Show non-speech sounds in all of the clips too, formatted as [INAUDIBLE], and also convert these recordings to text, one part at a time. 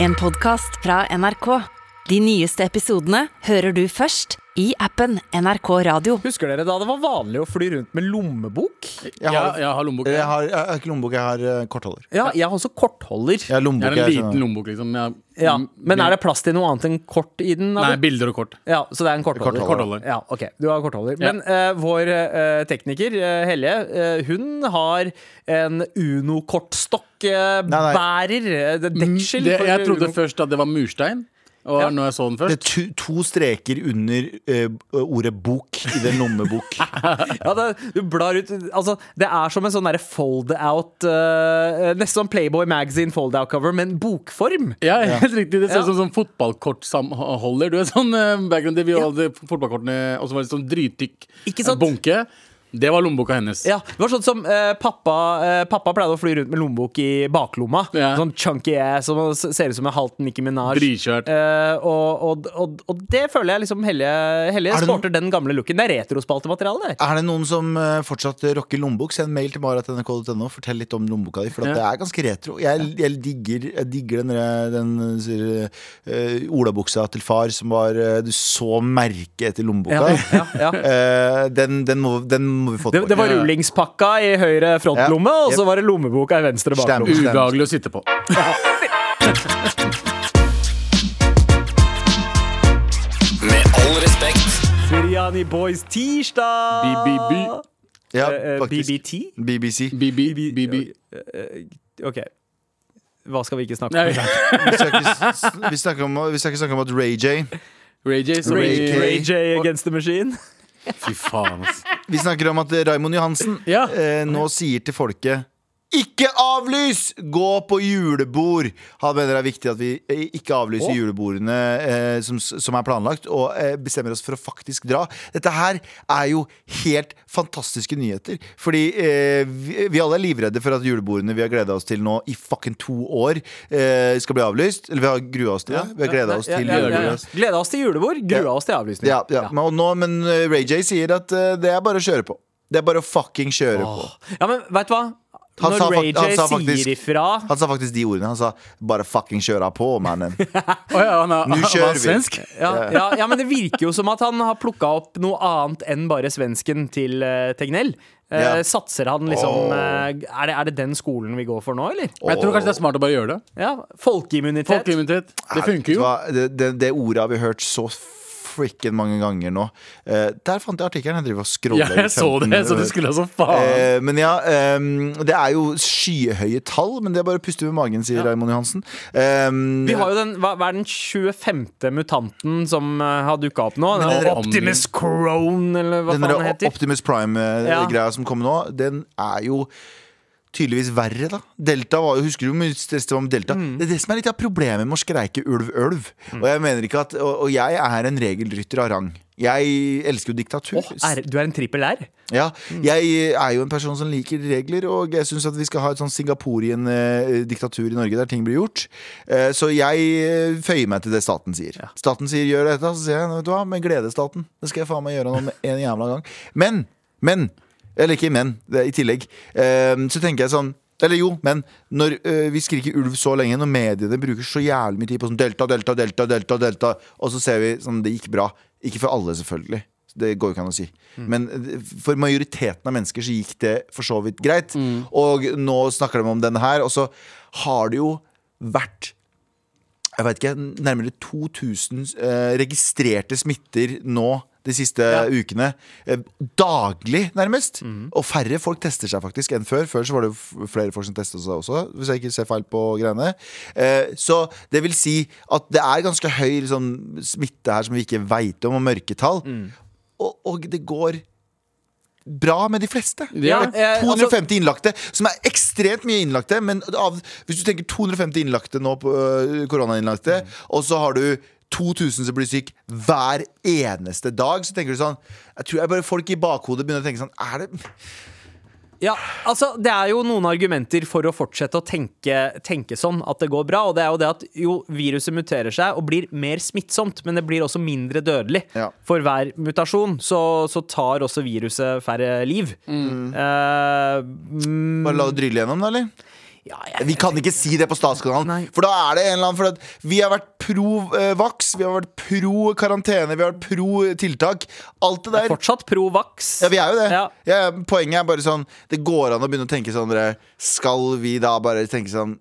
En podkast fra NRK. De nyeste episodene hører du først i appen NRK Radio. Husker dere da det var vanlig å fly rundt med lommebok? Jeg Ja, har, jeg har lommebok. jeg Jeg har, jeg har ikke lommebok, jeg har eh, kortholder. Ja, jeg har også kortholder. Jeg har lommebok, har en liten skjønner. lommebok, liksom. Jeg, Ja, men er det plass til noe annet enn kort i den? Nei, bilder og kort. Ja, Så det er en kortholder? Kortholder. Kortholder. Ja, ok, du har kortholder. Ja. Men uh, vår uh, tekniker, Helje, hun har en Uno-kortstokkbærer. Uh, deksel. Det, jeg trodde Uno- først at det var murstein, og Ja. når jeg så den Det er først to, to streker under uh, ordet bok i den lommebok. [LAUGHS] Ja, det, du blar ut Altså, det er som en sånn derre fold-out uh, Nesten som Playboy Magazine fold-out-cover, men bokform. Ja, helt riktig. Det ser Ja. ut som sånn fotballkortholder. Du er sånn uh, background det vi hadde fotballkortene, og så var det sånn drytykk bunke. Det var lommeboka hennes. Ja, det var sånn som eh, pappa, eh, pappa pleide å fly rundt med lommebok i baklomma. Ja. Sånn chunky ass som ser ut som en halvt Nicki Minaj. Dritkjørt. Eh, og, og, og, og det føler jeg liksom Helje, Helje Er sporter den gamle looken. Det er retrospaltemateriale der. Er det noen som eh, fortsatt rocker lommebok, send mail til marat.nrk.no. Fortell litt om lommeboka di, for at Ja. det er ganske retro. Jeg, jeg, digger, jeg digger den, der- den uh, olabuksa til far som var uh, Du så merket etter lommeboka. Ja, ja, ja. [LAUGHS] Eh, den, den, må, den må vi få Det, det var rullingspakka i høyre frontlomme, Ja. og så var det lommeboka i venstre baklomme. Ubehagelig å sitte på. [LAUGHS] Med all respekt. Biryani Boys tirsdag! BBB. Ja, Eh, eh, faktisk. BBT? BBC. BB. BB. OK. Hva skal vi ikke snakke om? [LAUGHS] Vi skal ikke, vi snakker om, vi skal ikke snakke om at Ray J Ray J. Ray, Ray J against the machine. Fy faen, altså. Vi snakker om at Raymond Johansen Ja. eh, nå sier til folket ikke avlys! Gå på julebord! Han mener det er viktig at vi eh, ikke avlyser oh. julebordene eh, som, som er planlagt, og eh, bestemmer oss for å faktisk dra. Dette her er jo helt fantastiske nyheter. Fordi eh, vi, vi alle er livredde for at julebordene vi har gleda oss til nå i fucking to år, eh, skal bli avlyst. Eller vi har grua oss til det. Vi har gleda oss ja, ja, ja. Gleda oss til julebord, grua oss til avlysning. Ja, ja. Men, nå, men eh, Ray J sier at det er bare å kjøre på. Det er bare å fucking kjøre på. Ja, men vet du hva? Han Når Ray J sa sier ifra Han sa faktisk de ordene. Han sa 'bare fucking kjøra på, mannen'. [LAUGHS] oh, ja, han er, Nå kjører vi. svensk. ja, ja, ja, men det virker jo som at han har plukka opp noe annet enn bare svensken til uh, Tegnell. Ja. Satser han liksom oh. er, det, er det den skolen vi går for nå, eller? Oh. Jeg tror kanskje det er smart å bare gjøre det. Ja, Folkeimmunitet. Folkeimmunitet. Det funker jo. Det, det, det ordet har vi hørt så frikken mange ganger nå. Eh, der fant jeg artikkelen. Jeg driver og Ja, jeg så det, så du skulle ha så faen. Eh, men ja, eh, det er jo skyhøye tall, men det er bare å puste med magen, sier Raymond Johansen. Ehm, Vi har jo den, hva, hva er den 25. mutanten som eh, har dukka opp nå? Den den der- Optimus Crone, eller hva den faen den heter? Optimus Prime-greia Ja. som kommer nå, den er jo tydeligvis verre, da. Delta var jo, Husker du hvor mye stress det var med Delta? Mm. Det er det som er litt av problemet med å skreike ulv, ulv. Og jeg mener ikke at Og, og jeg er en regelrytter av rang. Jeg elsker jo diktatur. Åh, er, du er en trippel R? Ja, jeg er jo en person som liker regler, og jeg syns at vi skal ha et sånn Singaporien-diktatur i Norge der ting blir gjort. Eh, Så jeg eh, føyer meg til det staten sier. Staten sier 'gjør dette', så sier jeg vet du hva, med glede, staten. Det skal jeg faen meg gjøre noe med en jævla gang. Men, men Eller ikke men, det er i tillegg. eh, Så tenker jeg sånn eller jo, men når eh, vi skriker ulv så lenge, når mediene bruker så jævlig mye tid på sånn delta, delta, delta, delta, delta, og så ser vi sånn det gikk bra. Ikke for alle, selvfølgelig. Det går jo ikke an å si. Men eh, for majoriteten av mennesker så gikk det for så vidt greit. Og nå snakker de om denne her, og så har det jo vært jeg vet ikke, nærmere 2000 eh, registrerte smitter nå de siste ukene. Eh, daglig, nærmest. Og færre folk tester seg faktisk enn før. Før så var det flere folk som testet seg også, hvis jeg ikke ser feil på greiene. Eh, så det vil si at det er ganske høy liksom, smitte her som vi ikke veit om, og mørketall. Og, og det går bra med de fleste. Ja, eh, altså- 250 innlagte, som er ekstremt mye innlagte. Men av, hvis du tenker 250 innlagte nå på øh, koronainnlagte, og så har du 2000 som blir syk hver eneste dag, så tenker du sånn Jeg tror jeg bare folk i bakhodet begynner å tenke sånn Er det Ja, altså Det er jo noen argumenter for å fortsette å tenke, tenke sånn, at det går bra. Og det er jo det at jo, viruset muterer seg og blir mer smittsomt, men det blir også mindre dødelig. Ja. For hver mutasjon så, så tar også viruset færre liv. Mm, Bare la det drylle gjennom, da, eller? Ja, jeg- Vi kan ikke si det på Statskanalen, for da er det en eller annen For at vi har vært pro eh, vaks, vi har vært pro karantene, vi har vært pro tiltak. Alt det der. Fortsatt pro vaks. Ja, vi er jo det. Ja. Ja, poenget er bare sånn Det går an å begynne å tenke sånn dere, Skal vi da bare tenke sånn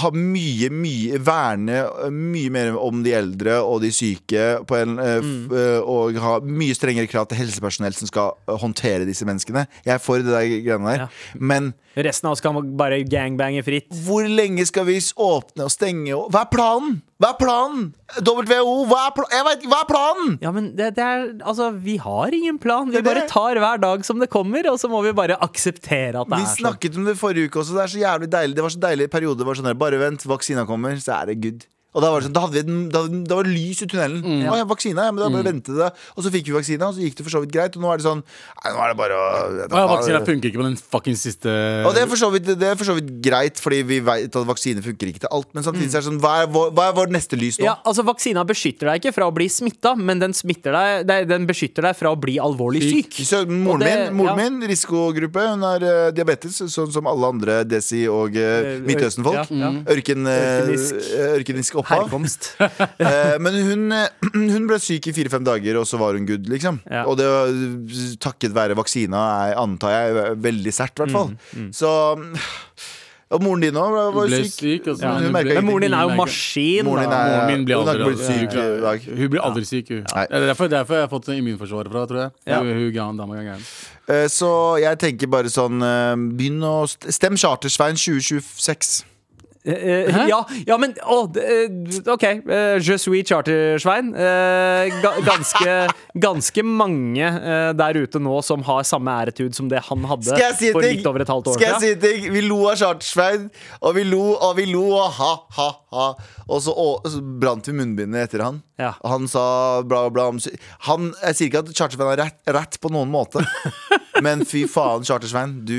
ha mye, mye Verne eh, mye mer om de eldre og de syke på en, eh, eh, Og ha mye strengere krav til helsepersonell som skal eh, håndtere disse menneskene. Jeg er for det der greiene der. Ja. Men Resten av oss kan bare gangbange fritt. hvor lenge skal vi åpne og stenge? Hva er planen? Hva er planen? WHO, hva er, pl jeg vet, hva er planen? Ja, men det, det er Altså, vi har ingen plan. Vi bare tar hver dag som det kommer, og så må vi bare akseptere at det Vi er sånn. snakket om det forrige uke også. Det er så jævlig deilig Det var så deilig periode. Det var sånn der, Bare vent, vaksina kommer, så er det good. Og da var det sånn, da, hadde vi den, da, da var det lys i tunnelen. Mm. Å, ja, vaksina, ja, men da bare vente det. Og så fikk vi vaksina, og så gikk det for så vidt greit. Og nå er det sånn Nei, nå er det bare å ja, Vaksina funker ikke på den fucking siste Og det er, for så vidt, det er for så vidt greit, fordi vi vet at vaksine funker ikke til alt. Men samtidig mm. er det sånn, hva er, vår, hva er vår neste lys nå? Ja, altså Vaksina beskytter deg ikke fra å bli smitta, men den, deg, nei, den beskytter deg fra å bli alvorlig syk. Så moren, det- min, moren ja. min, risikogruppe, hun har uh, diabetes, sånn som alle andre desi- og uh, Eh, Midtøsten-folk. ja, ja. Ørken, uh, Ørkenisk. Ørkenisk. Herkomst. [LAUGHS] Eh, men hun, eh, [CLEARS THROAT] hun ble syk i fire-fem dager, og så var hun good, liksom. Ja. Og det eh, takket være vaksina, er, antar jeg, veldig sært, i hvert fall. Mm, Så [SIGHS] Og moren din òg var, ble syk. syk. altså, Ja, hun hun ble- Men moren din er jo maskin. Moren din er- Moren min blir Hun aldri ikke syk Ja. i dag. Hun blir aldri syk, hun. Ja. Det er derfor, derfor jeg har fått immunforsvaret fra, tror jeg. Ja. Hun, hun gæren, dame. Eh, Så jeg tenker bare sånn Begynn å st Stem Chartersveien 2026. Eh, ja, ja, men å, eh, OK. Uh, Je suis chartersvein. Ga, ganske, ganske mange der ute nå som har samme æretud som det han hadde Skal jeg si for litt over et halvt år Skal jeg si ting? Vi lo av Chartersvein, og vi lo og vi lo og ha, ha, ha. Og så, og, så brant vi munnbindet etter han. Ja. Han sa bla, bla om han, Jeg sier ikke at Chartersvein har rett, rett på noen måte. [LAUGHS] Men fy faen, Chartersvein. Du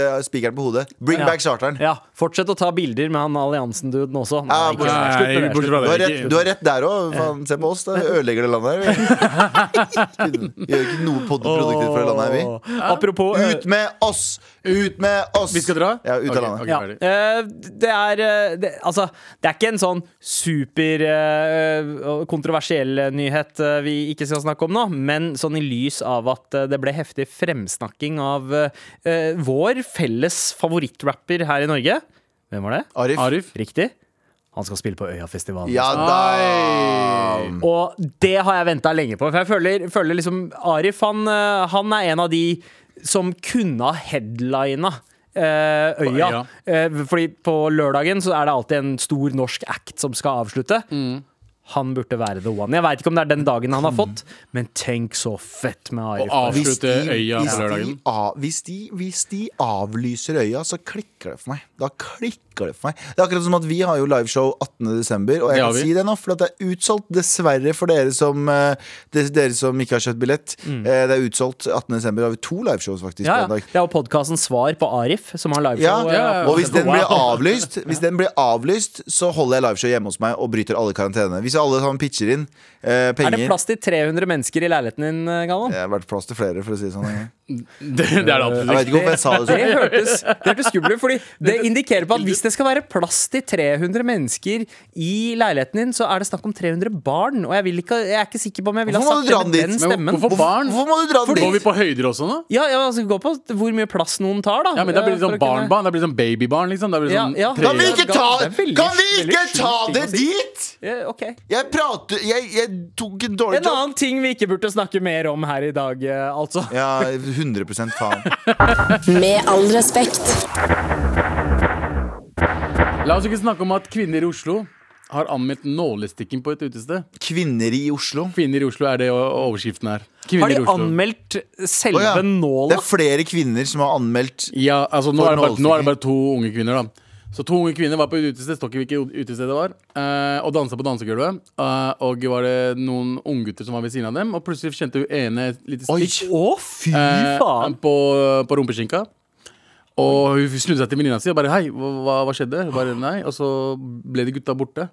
er spikeren på hodet. Bring Ja. back charteren. Ja, Fortsett å ta bilder med han alliansen-duden også. Ja, Nei, ikke, bortsett- slutt med det, slutt Du har det. rett, du har rett der òg. Se på oss, da. Vi ødelegger det landet her. Vi [LAUGHS] Gjør ikke noe pod- produktivt for det landet her, vi. Åh. Apropos eh, Ut med oss! Ut med oss! Vi skal dra? Ja, ut Ok, av landet. ok, ja, ferdig. eh, det er eh, det, Altså, det er ikke en sånn super eh, kontroversiell nyhet eh, vi ikke skal snakke om nå, men sånn i lys av at eh, det ble heftig fremsnakking av eh, vår felles favorittrapper her i Norge. Hvem var det? Arif. Arif? Riktig. Han skal spille på Øyafestivalen. Ja da! Og det har jeg venta lenge på. For jeg føler, føler liksom Arif han, eh, han er en av de som kunne ha headlina eh, Øya. Eh, fordi på lørdagen så er det alltid en stor norsk act som skal avslutte. Han burde være the one. Jeg veit ikke om det er den dagen han har fått, men tenk så fett med Arif. Og Avslutte øya på lørdagen. hvis, de, hvis de avlyser øya, så klikker det for meg. Da klikker det for meg. Det er akkurat som at vi har jo liveshow 18.12., og jeg kan si det nå, for det er utsolgt. Dessverre for dere som, eh, dere som ikke har kjøpt billett. Mm. Det er utsolgt 18.12. har vi to liveshows, faktisk. Mm. Ja, på ja. en dag. Det er jo podkasten Svar på Arif, som har Ja, liveshow. Ja, og hvis den blir avlyst Hvis den blir avlyst Så holder jeg liveshow hjemme hos meg Og bryter alle karantene Hvis alle sammen pitcher inn eh, Er det plass til 300 mennesker i leiligheten din, eh, Galvan? Det har vært plass til flere, for å si det sånn. [LAUGHS] Det, det er det Jeg absolutt vet ikke hvorfor jeg sa det Det sånn. hørtes, det hørtes skummelt fordi [LAUGHS] det indikerer på at hvis det skal være plass til 300 mennesker i leiligheten din, så er det snakk om 300 barn. Og jeg, vil ikke, jeg er ikke sikker på om jeg ville ha sagt det med den dit? Men stemmen. hvorfor barn? Hvorfor må du dra den Går vi på høyder også nå? Ja, ja, altså Gå på hvor mye plass noen tar, da. Ja, men Da blir det sånn å kunne- barnbarn. Da blir det sånn babybarn, liksom. Da blir det Ja, sånn ja. tre- Kan vi ikke ta, Det veldig- kan vi ikke ta det dit? Ja, ok Jeg prater Jeg, jeg tok en dårlig En jobb. annen ting vi ikke burde snakke mer om her i dag, eh, altså. Ja, 100% faen. [LAUGHS] Med all respekt. La oss ikke snakke om at kvinner i Oslo har anmeldt nålestikking på et utested. Kvinner i Oslo. Kvinner i Oslo er det overskriften her. Har de anmeldt selve oh, ja. Det er flere kvinner som har anmeldt Ja, altså nå For er, det bare, nå er det bare to unge kvinner, da. Så to unge kvinner var på et utested, står ikke hvilket utested det var, eh, og dansa på dansegulvet. Eh, og var det noen unggutter som var ved siden av dem, og plutselig kjente hun ene et lite Oi. stikk Å, fy eh, faen! på, på rumpeskinka. Og hun snudde seg til venninna si og bare 'hei, hva, hva- hva skjedde?' Hun bare nei, Og så ble de gutta borte.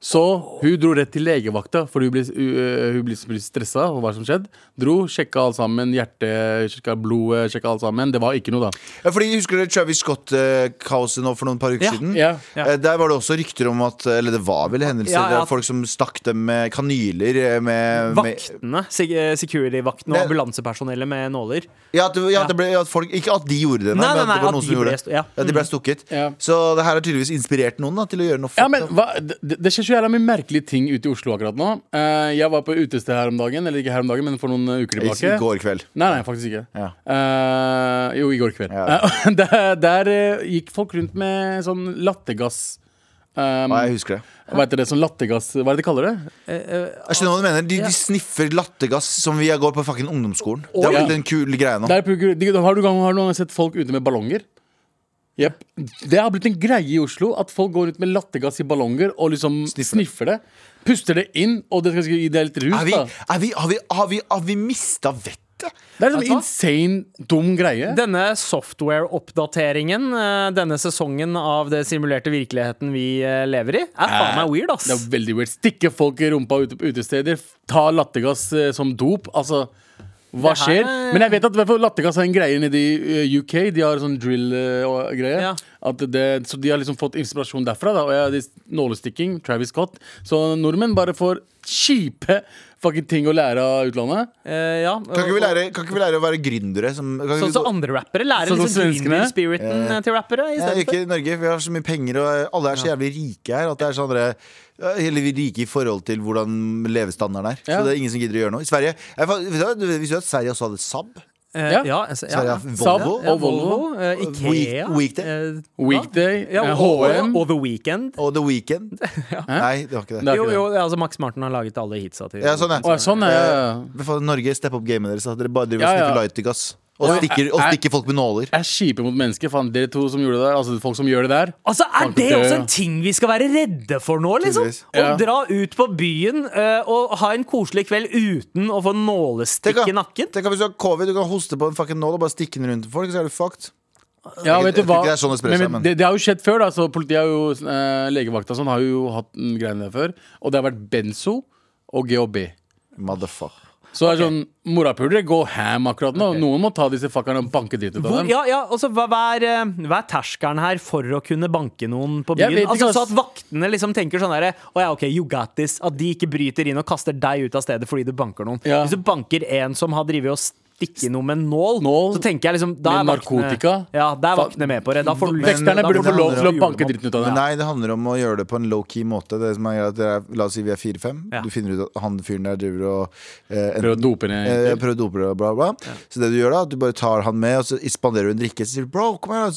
Så hun dro rett til legevakta for hun ble, uh, hun ble, ble stressa over hva som skjedde. Dro, sjekka alt sammen. Hjertet, sjekka blodet, sjekka alt sammen. Det var ikke noe, da. Ja, fordi Husker dere Travis Scott-kaoset nå for noen par uker Ja. siden? Ja. Ja. Eh, Der var det også rykter om at Eller det var vel hendelser Ja, var Folk som stakk dem med kanyler eh, med, med Vaktene, eh, security-vaktene og ambulansepersonellet med nåler. ja, at, det- ja, at det ble, at folk, Ikke at de gjorde det, nei, Nei, men at det var noen som de gjorde det. ja. Ja, de ble stukket. Ja. Så det her har tydeligvis inspirert noen da, til å gjøre noe Ja, men hva, det, det skjer så jævla mye merkelige ting ute i Oslo akkurat nå. Eh, jeg var på utested her om dagen, eller ikke her om dagen, men for noen uker uker I tilbake. går kveld. Nei, nei, faktisk ikke. Ja. Eh, jo, i går kveld. Ja. Eh, [LAUGHS] der der eh, gikk folk rundt med sånn lattergass. Um, Ja, jeg husker det. hva heter det? Sånn lattergass Hva er det de kaller det? Jeg skjønner hva du mener. De, de sniffer lattergass som vi går på fucking ungdomsskolen. Det har ja. blitt en greia nå. Der, har, du gang, har du noen gang sett folk ute med ballonger? Jepp. Det har blitt en greie i Oslo at folk går ut med lattergass i ballonger og liksom Sniffer sniffer, det. Puster det inn, og det skal gi deg litt rus. Er vi, er vi, har vi, har vi, har vi mista vettet? Det er en sånn insane, dum greie. Denne software-oppdateringen, eh, denne sesongen av det simulerte virkeligheten vi eh, lever i, er faen meg weird, ass. Det er veldig weird. Stikke folk i rumpa ute på utesteder. Ta lattergass eh, som dop. Altså, hva skjer? er- Men jeg vet at lattergass er en greie nede i eh, UK. De har sånn drill-greie. Ja. Så de har liksom fått inspirasjon derfra. Da. Og jeg, nålestikking, Travis Scott. Så nordmenn bare får kjipe fucking ting å lære av utlandet. Eh, ja. Kan ikke vi lære, kan ikke vi lære å være gründere? Som, kan Sånn som så andre rappere lærer Sånn som liksom gründer-spiriten eh, til rappere i Nei, ikke for. i Norge. Vi har så mye penger, og alle er så jævlig rike her. At det er sånn andre ja, Eller vi er rike i forhold til hvordan levestandarden er. Ja. Så det er ingen som gidder å gjøre noe. I Sverige jeg, Hvis du at Sverige også hadde Saab? Eh, Ja. ja, altså, ja, Volvo og Volvo. eh, Ikea. Week- Weekday. eh, Weekday, ja, eh, HM. og, The Weekend. og The Weekend. [LAUGHS] Nei, det var ikke det. Det er Jo, det. jo, altså Max Martin har laget alle hitsa til Ja, sånn, er. Sånn, ja, ja, ja. Eh, faen, Norge, step up gamet deres. Dere bare driver og Ja, ja. sniffer lightergass. Og stikker, og er- stikker folk med nåler. Jeg er kjipe mot mennesker. Faen, dere to som gjorde det der. Altså folk som gjør det der. Altså, Er det også en ting vi skal være redde for nå, liksom? Å Ja. dra ut på byen eh, og ha en koselig kveld uten å få nålestikk Tenk, i nakken? tenk at Hvis du har covid, du kan hoste på en fucking nål og bare stikke den rundt folk, så er du fucked. Ja, vet du tror hva? ikke det er sånn det sprer seg, men men- det, det har jo skjedd før. da Så Politiet har jo eh, Legevakta og sånn har jo hatt en greiene der før. Og det har vært benzo og GHB. Motherfucker. Så det er sånn morapulere går ham akkurat nå. Noen må ta disse fuckerne og banke dritt ut av dem. ja, ja, altså, hva, hva, er, eh, hva er terskelen her for å kunne banke noen på byen? ikke, Altså, så at vaktene liksom tenker sånn derre Å ja, OK, you got this. At de ikke bryter inn og kaster deg ut av stedet fordi du banker noen. Ja. Hvis du banker en som har drevet og stikke noe med nål, Nål, så tenker jeg liksom da er med narkotika. Ja, da er vaktene med på det. Da får du Veksterne burde få lov til å banke dritten ut av det. nei, det handler om å gjøre det på en low-key måte. Det som er greit, er, La oss si vi er fire-fem. Ja. Du finner ut at han fyren der driver og eh, Prøver å dope ned eh, prøver å dope ned, og bla, Ja. Så det du gjør da, at du bare tar han med, og så spanderer du en drikke. Så sier du bro, kom her,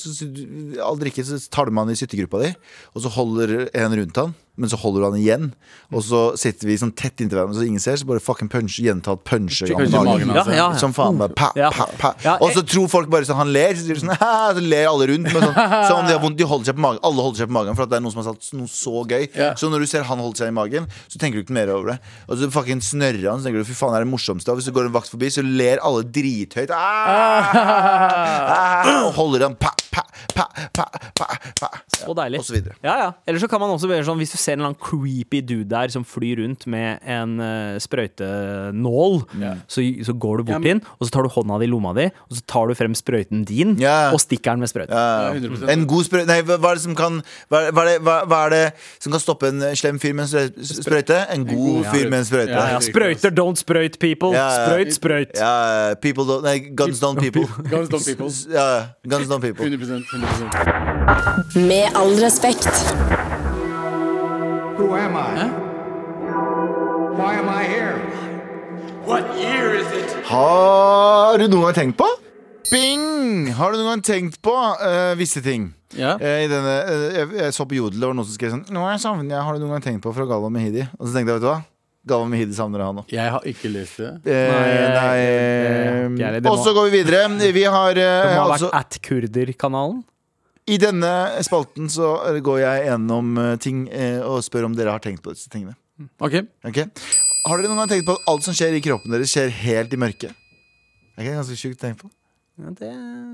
all drikke, så tar du med han i syttegruppa di, og så holder en rundt han. Men så holder du han igjen, og så sitter vi sånn tett inntil hverandre så ingen ser. Så bare fucking punch, gjentatt puncher. Ja, altså. ja. Som faen bare pa, pa, pa. Og så tror folk bare sånn han ler, så, sånn, så ler alle rundt. Men sånn, [LAUGHS] så om de har vondt, de holder seg på magen. Alle holder seg på magen for at det er noen som har sagt noe så gøy. Så når du ser han holde seg i magen, så tenker du ikke mer over det. Og så fucking snørrer han, så tenker du fy faen, det er det morsomste. Og hvis det går en vakt forbi, så ler alle drithøyt. Ah! [LAUGHS] Ah! Og holder han pa, pa, pa, pa, pa, pa. Så deilig. Og så videre. Ja, ja. Eller så kan man også gjøre sånn hvis du ser en eller annen creepy dude der som flyr rundt med en uh, sprøytenål, så, så går du bort Ja, men- inn, og så tar du hånda di i lomma di, og så tar du frem sprøyten din yeah. og stikker den med sprøyten. Ja, Ja, 100%. en god sprøyte Nei, hva er det som kan hva, hva, er det, hva, hva er det som kan stoppe en slem fyr med en sprøyte? En god fyr med en sprøyte. Ja, Ja, sprøyter, don't sprøyt, people. Sprøyt, sprøyt. Ja, people don't Nei, guns don't people. [LAUGHS] Guns don't people. Ja, guns don't people. 100%, 100%. Med all respekt. Who am I? Why am I here? Har du noen gang tenkt på? Bing! Har du noen gang tenkt på uh, visse ting? Ja. Uh, i denne, uh, jeg, jeg så på Jodel, det var noen som skrev sånn Nå er jeg savnet, jeg har du noen gang tenkt på fra Galvan Mehidi? Og så tenkte jeg, vet du hva? Galvan Mehidi savner han òg. Jeg har ikke lest det. Eh, Nei, nei, det- det- det- det Og så går vi videre. Vi har Det må ha altså vært at kurder-kanalen. I denne spalten så eh, går jeg gjennom eh, ting eh, og spør om dere har tenkt på disse tingene. Ok Okay. Har dere noen gang tenkt på at alt som skjer i kroppen deres, skjer helt i mørket? Er ganske sjukt å tenke på? Ja, det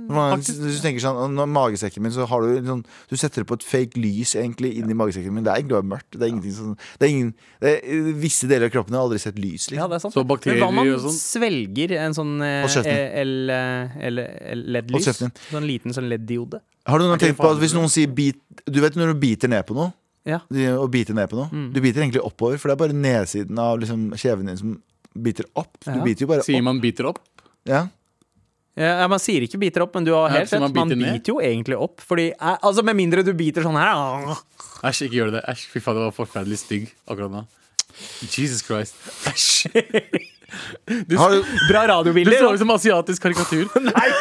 Man, hvis du tenker sånn, Når magesekken min, så har du sånn Du setter på et fake lys egentlig inn i magesekken min. Det er egentlig bare mørkt. Det er ingenting sånn det er ingen, det er, Visse deler av kroppen har aldri sett lys. Ja, Liksom. det er sant. Så bakterier Men hva om man og sånn? svelger en sånn eh, el- Hold LED-lys? Sånn liten sånn LED-diode? Har du noen tenkt på at hvis noen sier bit Du vet når du biter ned på noe? Ja. Og biter ned på noe Mm. Du biter egentlig oppover, for det er bare nedsiden av liksom, kjeven din som biter opp. Du Ja. biter jo bare Sier opp. man biter opp? Ja. Ja, Man sier ikke biter opp, men du har helt rett. man Man biter biter jo egentlig opp. Fordi, eh, altså Med mindre du biter sånn her. Æsj, ikke gjør det. Æsj, fy faen, det var forferdelig stygg akkurat nå. Jesus Christ. Æsj. Du, Har du, Bra du så ut som asiatisk karikatur. [LAUGHS] Nei,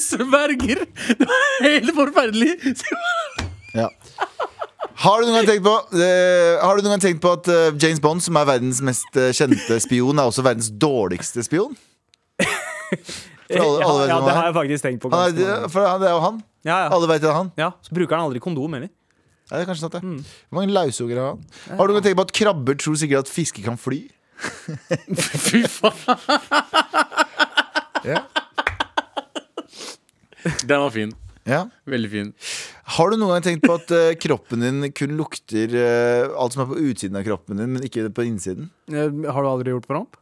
sverger! Det var helt forferdelig. ja. Har du noen gang tenkt på uh, Har du noen gang tenkt på at uh, James Bond, som er verdens mest kjente spion, er også verdens dårligste spion? Alle, ja, alle ja, det har jeg faktisk tenkt på. Han er, for han- det er jo han. Ja, ja. Alle vet det er han. ja, Så bruker han aldri kondom heller. Ja, det er kanskje sant, det. Hvor mange lausunger har han? Har du noen tenkt på at krabber tror sikkert at fisker kan fly? [LAUGHS] Fy faen. Ja. Den var fin. Ja. Veldig fin. Har du noen gang tenkt på at uh, kroppen din kun lukter uh, alt som er på utsiden av kroppen din, men ikke på innsiden? Eh, Har du aldri gjort promp?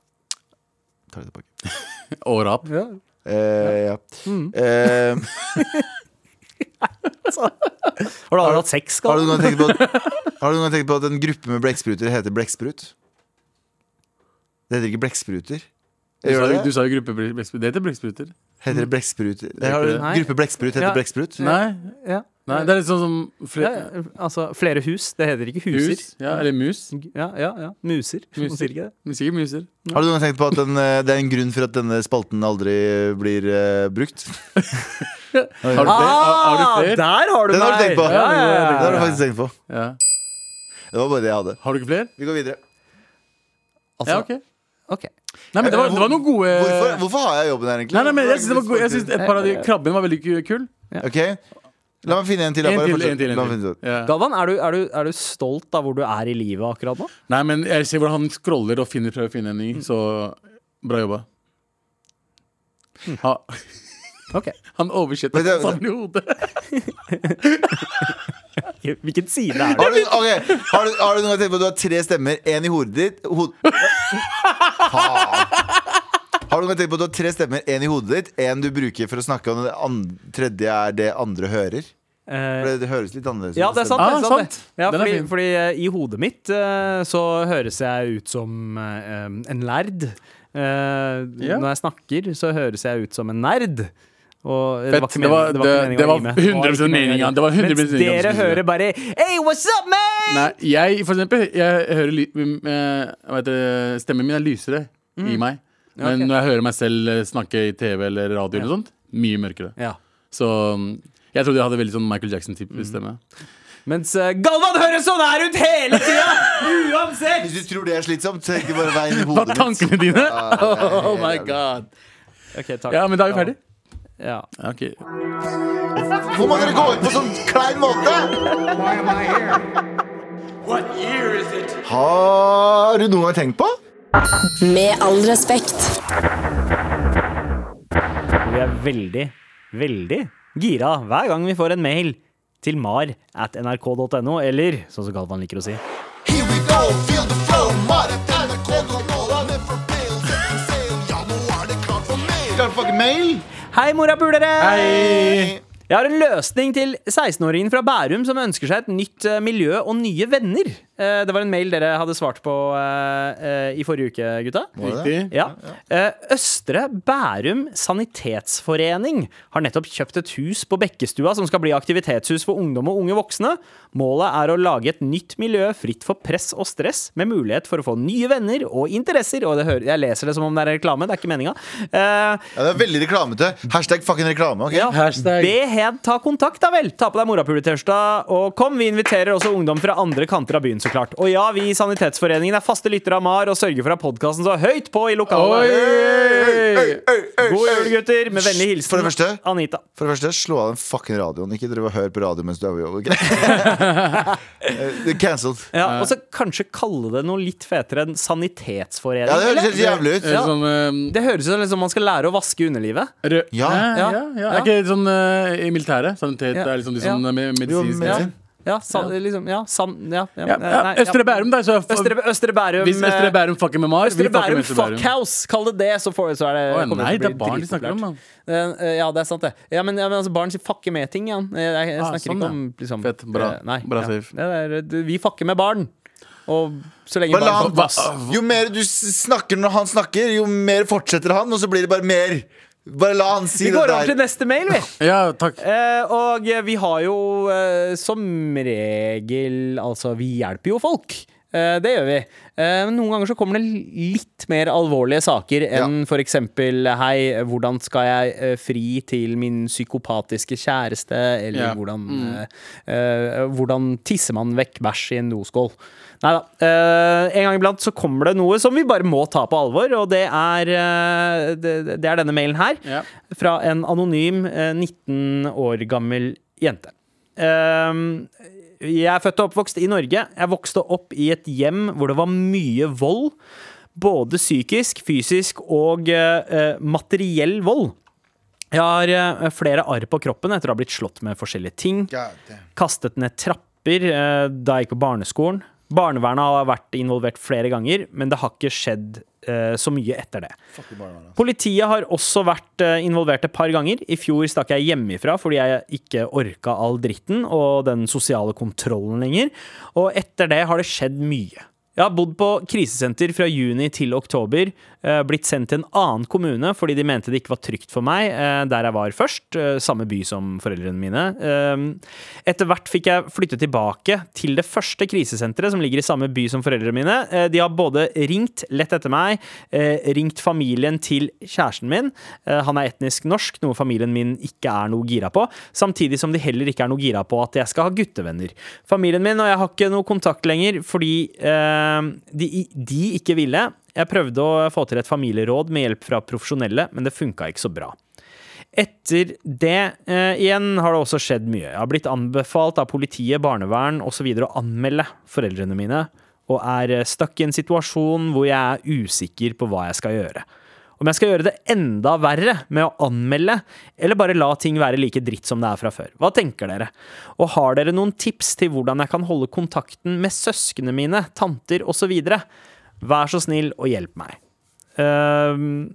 Tar det tilbake. [LAUGHS] Og rap. Ja. Eh, ja. Mm. Eh, [LAUGHS] Har du aldri hatt sex? har, du noen gang tenkt på at, har du noen gang tenkt på at en gruppe med blekkspruter heter blekksprut? Det heter ikke blekkspruter. Du du sa jo gruppe blekkspruter. Det heter blekkspruter. Heter det blekkspruter? Er ikke det. Gruppe blekksprut heter Ja. blekksprut? Nei, Ja. Nei, det er litt sånn som Ja, altså flere hus. Det heter ikke huser. hus. Ja, eller mus. Ja, ja, ja. Muser. Muser. sier ikke det. Sikkert muser. Har du noen gang tenkt på at den, eh, det er en grunn for at denne spalten aldri blir uh, brukt? [LAUGHS] Har du flere? Du flere? Der har du Den har du tenkt på. Ja, ja, ja, Det har du faktisk tenkt på. Ja. Det var bare det jeg hadde. Har du ikke flere? Vi går videre. Altså, Ja, ok. ok. Nei, men det var, det var noen gode Hvorfor, hvorfor har jeg jobben her, egentlig? Nei, nei, men jeg synes, det var gode, jeg synes et par av de Krabben var veldig ku- kul. Ok, La meg finne en til. En til, en til. En til. Ja. Galvan, er du, er, du, er du stolt av hvor du er i livet akkurat nå? Nei, men jeg ser hvordan han scroller og finner, prøver å finne en ny, så bra jobba. Ha, Ok. [LAUGHS] han oversetter det- sammen i hodet. [LAUGHS] Hvilken side er det? Har du, okay. har, du, har du noen gang tenkt på at du har tre stemmer? Én i hodet ditt hod... [LAUGHS] Har du noen gang tenkt på at du har tre stemmer? Én i hodet ditt, én du bruker for å snakke, og den tredje er det andre hører? For Eh, det, det høres litt annerledes ut. ja, det er sant. Ah, det er sant, sant. det. Ja, er fordi, fordi eh, i hodet mitt eh, så høres jeg ut som en lærd. Eh, Ja. Når jeg snakker, så høres jeg ut som en nerd. Og det Fett. var ikke Det var- meningen- det var ikke det- det var rime. Det var 100% ikke meningen å meningen, rime. det var 100% Mens dere skulle hører bare Hey, what's up, man? Nei, jeg for eksempel Jeg hører ly, eh, hva Stemmen min er lysere i meg. Men okay. når jeg hører meg selv snakke i TV eller radio, eller sånt mye mørkere. Ja. Så mm, jeg trodde jeg hadde veldig sånn Michael Jackson-type Mm. stemme. Mens uh, Galvan høres sånn her ut hele tida! Uansett! Hvis du tror det er slitsomt, ikke bare veien i Hva hodet er mitt. tankene dine? [LAUGHS] Oh my god. Ok, takk. Ja, men da er vi ferdig. Ja. Ja, ok. Hvor må dere gå ut på sånn klein måte? Why am I here? Har du noen gang tenkt på? Med all respekt. Vi er veldig, veldig gira hver gang vi får en mail til mar at nrk.no, eller sånn som Galvan liker å si. Here we go, feel the flow Mar at NRK.no I'm in for bill, setting sail Ja, nå er det klart for mail Klart for mail Hei, morapulere! Hei Jeg har en løsning til 16-åringen fra Bærum som ønsker seg et nytt eh, miljø og nye venner. Eh, det var en mail dere hadde svart på eh, eh, i forrige uke, gutta. Riktig. Ja. Eh, Østre Bærum Sanitetsforening har nettopp kjøpt et hus på Bekkestua som skal bli aktivitetshus for ungdom og unge voksne. Målet er å lage et nytt miljø fritt for press og stress, med mulighet for å få nye venner og interesser. Og det hører, jeg leser det som om det er reklame, det er ikke meninga. Uh, Ja, det er veldig reklamete Hashtag fucking reklame, Okay? ja. Hashtag. Be Hed ta kontakt, da vel. Ta på deg morapuletørsta, og kom. Vi inviterer også ungdom fra andre kanter av byen, så klart. Og ja, vi i Sanitetsforeningen er faste lyttere av MAR og sørger for at podkasten står høyt på i lokalet. God jul, gutter. Med vennlig hilsen For det første Anita. For det første, slå av den fucking radioen. Ikke drive og hør på radio mens du er på jobb. [LAUGHS] Eh, Det er cancelled. Ja, og så kanskje kalle det noe litt fetere enn sanitetsforening. Ja, det høres helt jævlig ut. Ja. sånn eh, Det høres ut som man skal lære å vaske underlivet. rød Ja. ja, Ja. ja, ja. Er ikke sånn uh, i militæret? Sanitet Ja. er liksom de Ja. sånn Ja, san, liksom, ja, san, ja, ja, ja, ja. nei, Østre Bærum, da. Så Østre, Østre Bærum hvis Østre eh, Bærum fucker med Mar, vi Østre fucker med Bærum Østre Bærum. fuckhouse! Kall det det, så, får, så er det Å, nei, det er barn de snakker om, mann. Eh, Ja, det er sant, det. Ja, men, ja, men altså, barn sier fucker med ting, ja. Jeg, jeg, jeg Ah, snakker sånn, ikke ja. om liksom, Fett, bra. eh, Nei, Bra ja. safe. Det er, vi fucker med barn. Og så lenge Bare barn han, jo mer du snakker når han snakker, jo mer fortsetter han, og så blir det bare mer. Bare la han si Vi går over til neste mail, vi. [LAUGHS] Ja, takk. Eh, og vi har jo eh, som regel Altså, vi hjelper jo folk. Eh, det gjør vi. Eh, men noen ganger så kommer det litt mer alvorlige saker enn for eksempel Hei, hvordan skal jeg eh, fri til min psykopatiske kjæreste? Eller Ja. hvordan, mm. eh, hvordan tisser man vekk bæsj i en doskål? Nei da. Uh, en gang iblant så kommer det noe som vi bare må ta på alvor, og det er, uh, det, det er denne mailen her. Ja. Fra en anonym uh, 19 år gammel jente. Jeg er født og oppvokst i Norge. Jeg vokste opp i et hjem hvor det var mye vold. Både psykisk, fysisk og eh, eh, materiell vold. Jeg har eh, flere arr på kroppen etter å ha blitt slått med forskjellige ting. Kastet ned trapper eh, da jeg gikk på barneskolen. Barnevernet har vært involvert flere ganger, men det har ikke skjedd eh, så mye etter det. Politiet har også vært eh, involvert et par ganger. I fjor stakk jeg hjemmefra fordi jeg ikke orka all dritten og den sosiale kontrollen lenger. Og etter det har det skjedd mye. Jeg har bodd på krisesenter fra juni til oktober. Eh, Blitt sendt til en annen kommune fordi de mente det ikke var trygt for meg eh, der jeg var først. eh, Samme by som foreldrene mine. Etter hvert fikk jeg flytte tilbake til det første krisesenteret som ligger i samme by som foreldrene mine. De har både ringt lett etter meg, ringt familien til kjæresten min. Han er etnisk norsk, noe familien min ikke er noe gira på. Samtidig som de heller ikke er noe gira på at jeg skal ha guttevenner. Familien min og jeg har ikke noe kontakt lenger fordi de ikke ville. Jeg prøvde å få til et familieråd med hjelp fra profesjonelle, men det funka ikke så bra. Etter det eh, igjen har det også skjedd mye. Jeg har blitt anbefalt av politiet, barnevern osv. å anmelde foreldrene mine, og er eh, stuck i en situasjon hvor jeg er usikker på hva jeg skal gjøre. Om jeg skal gjøre det enda verre med å anmelde, eller bare la ting være like dritt som det er fra før. Hva tenker dere? Og har dere noen tips til hvordan jeg kan holde kontakten med søsknene mine, tanter osv.? Vær så snill og hjelp meg. Uh,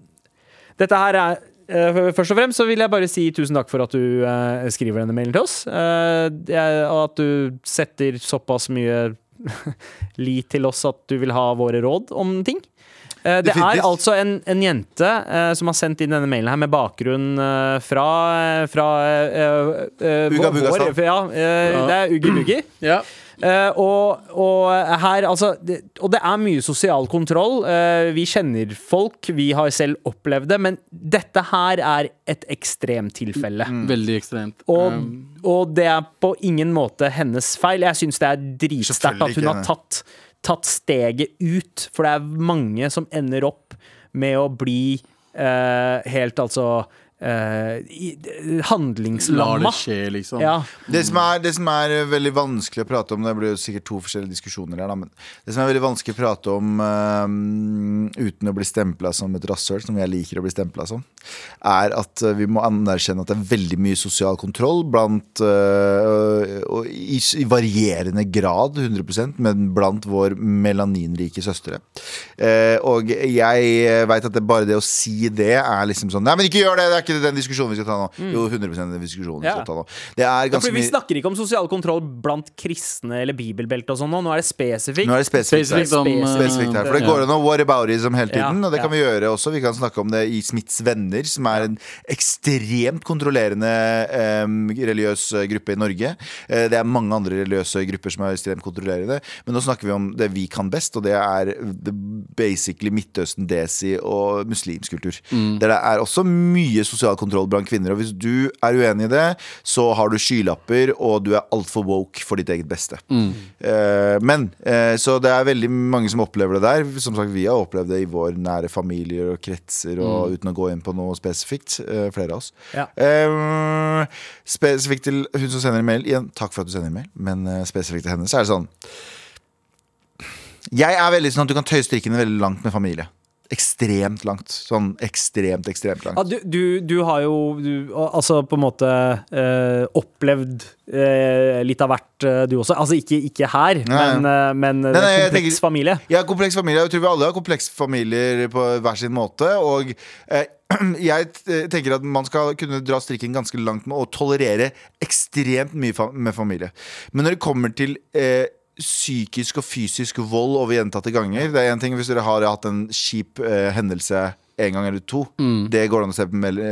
dette her er uh, Først og fremst så vil jeg bare si tusen takk for at du uh, skriver denne mailen til oss. Eh, og at du setter såpass mye [LAUGHS] lit til oss at du vil ha våre råd om ting. Eh, det er altså en, en jente uh, som har sendt inn denne mailen her med bakgrunn uh, fra, fra uh, eh, Uga vår- Buga vår- Ja, eh, det er Uggi Buggi. Ja. Eh, og, og her, altså det, Og det er mye sosial kontroll. Uh, vi kjenner folk, vi har selv opplevd det, men dette her er et ekstremtilfelle. Veldig ekstremt. Og, Um, og det er på ingen måte hennes feil. Jeg syns det er dritsterkt at hun har tatt, tatt steget ut, for det er mange som ender opp med å bli uh, helt altså eh, i- lar handlingslamma. det skje, liksom. Ja. Det som, er, det som er eh, veldig vanskelig å prate om Det blir jo sikkert to forskjellige diskusjoner her, da, men det som er veldig vanskelig å prate om uh, uten å bli stempla som et rasshøl, som jeg liker å bli stempla som, er at vi må anerkjenne at det er veldig mye sosial kontroll blant uh, og i, I varierende grad, 100% men blant vår melaninrike søstre. Eh, og jeg veit at det, bare det å si det er liksom sånn Nei, men ikke gjør det! Det er ikke den diskusjonen vi skal ta nå. Jo, 100% den diskusjonen vi skal ta nå. Det er Ja, ganske vi snakker ikke om sosial kontroll blant kristne eller bibelbelte og sånn nå. Nå er det spesifikt. Nå er det spesifikt, Spesifikt om spesifikt her. For det går an å whataboutism hele tiden, Ja, og det kan ja. vi gjøre også. Vi kan snakke om det i Smiths venner, som er en ekstremt kontrollerende um, religiøs gruppe i Norge. Eh, det er mange andre religiøse grupper som er ekstremt kontrollerende, men nå snakker vi om det vi kan best, og det er basically Midtøsten, desi og muslimsk kultur. Mm. Der det er også mye sosial kontroll blant kvinner. Og hvis du er uenig i det, så har du skylapper, og du er altfor woke for ditt eget beste. Eh, men eh, Så det er veldig mange som opplever det der. Som sagt, vi har opplevd det i vår nære familier og kretser, og uten å gå inn på noe spesifikt. eh, flere av oss. Ja. Spesifikt til hun som sender en mail. Igjen, takk for at du sender en mail, men spesifikt til henne, så er det sånn Jeg er veldig sånn at du kan tøye strikkene veldig langt med familie. Ekstremt langt. Sånn ekstremt, ekstremt langt. Ja, du, du, du har jo du, altså på en måte eh, opplevd eh, litt av hvert, eh, du også. Altså ikke, ikke her, Nei. men, ja. men nei, jeg kompleks tenker- familie. Ja, kompleks familie. Jeg tror vi alle har kompleks familier på hver sin måte. Og eh, [CLEARS THROAT] jeg tenker at man skal kunne dra strikken ganske langt med å tolerere ekstremt mye med familie. Men når det kommer til eh, psykisk og fysisk vold over gjentatte ganger Det er en ting hvis dere har hatt en kjip eh, hendelse en gang eller to. Det går det an å se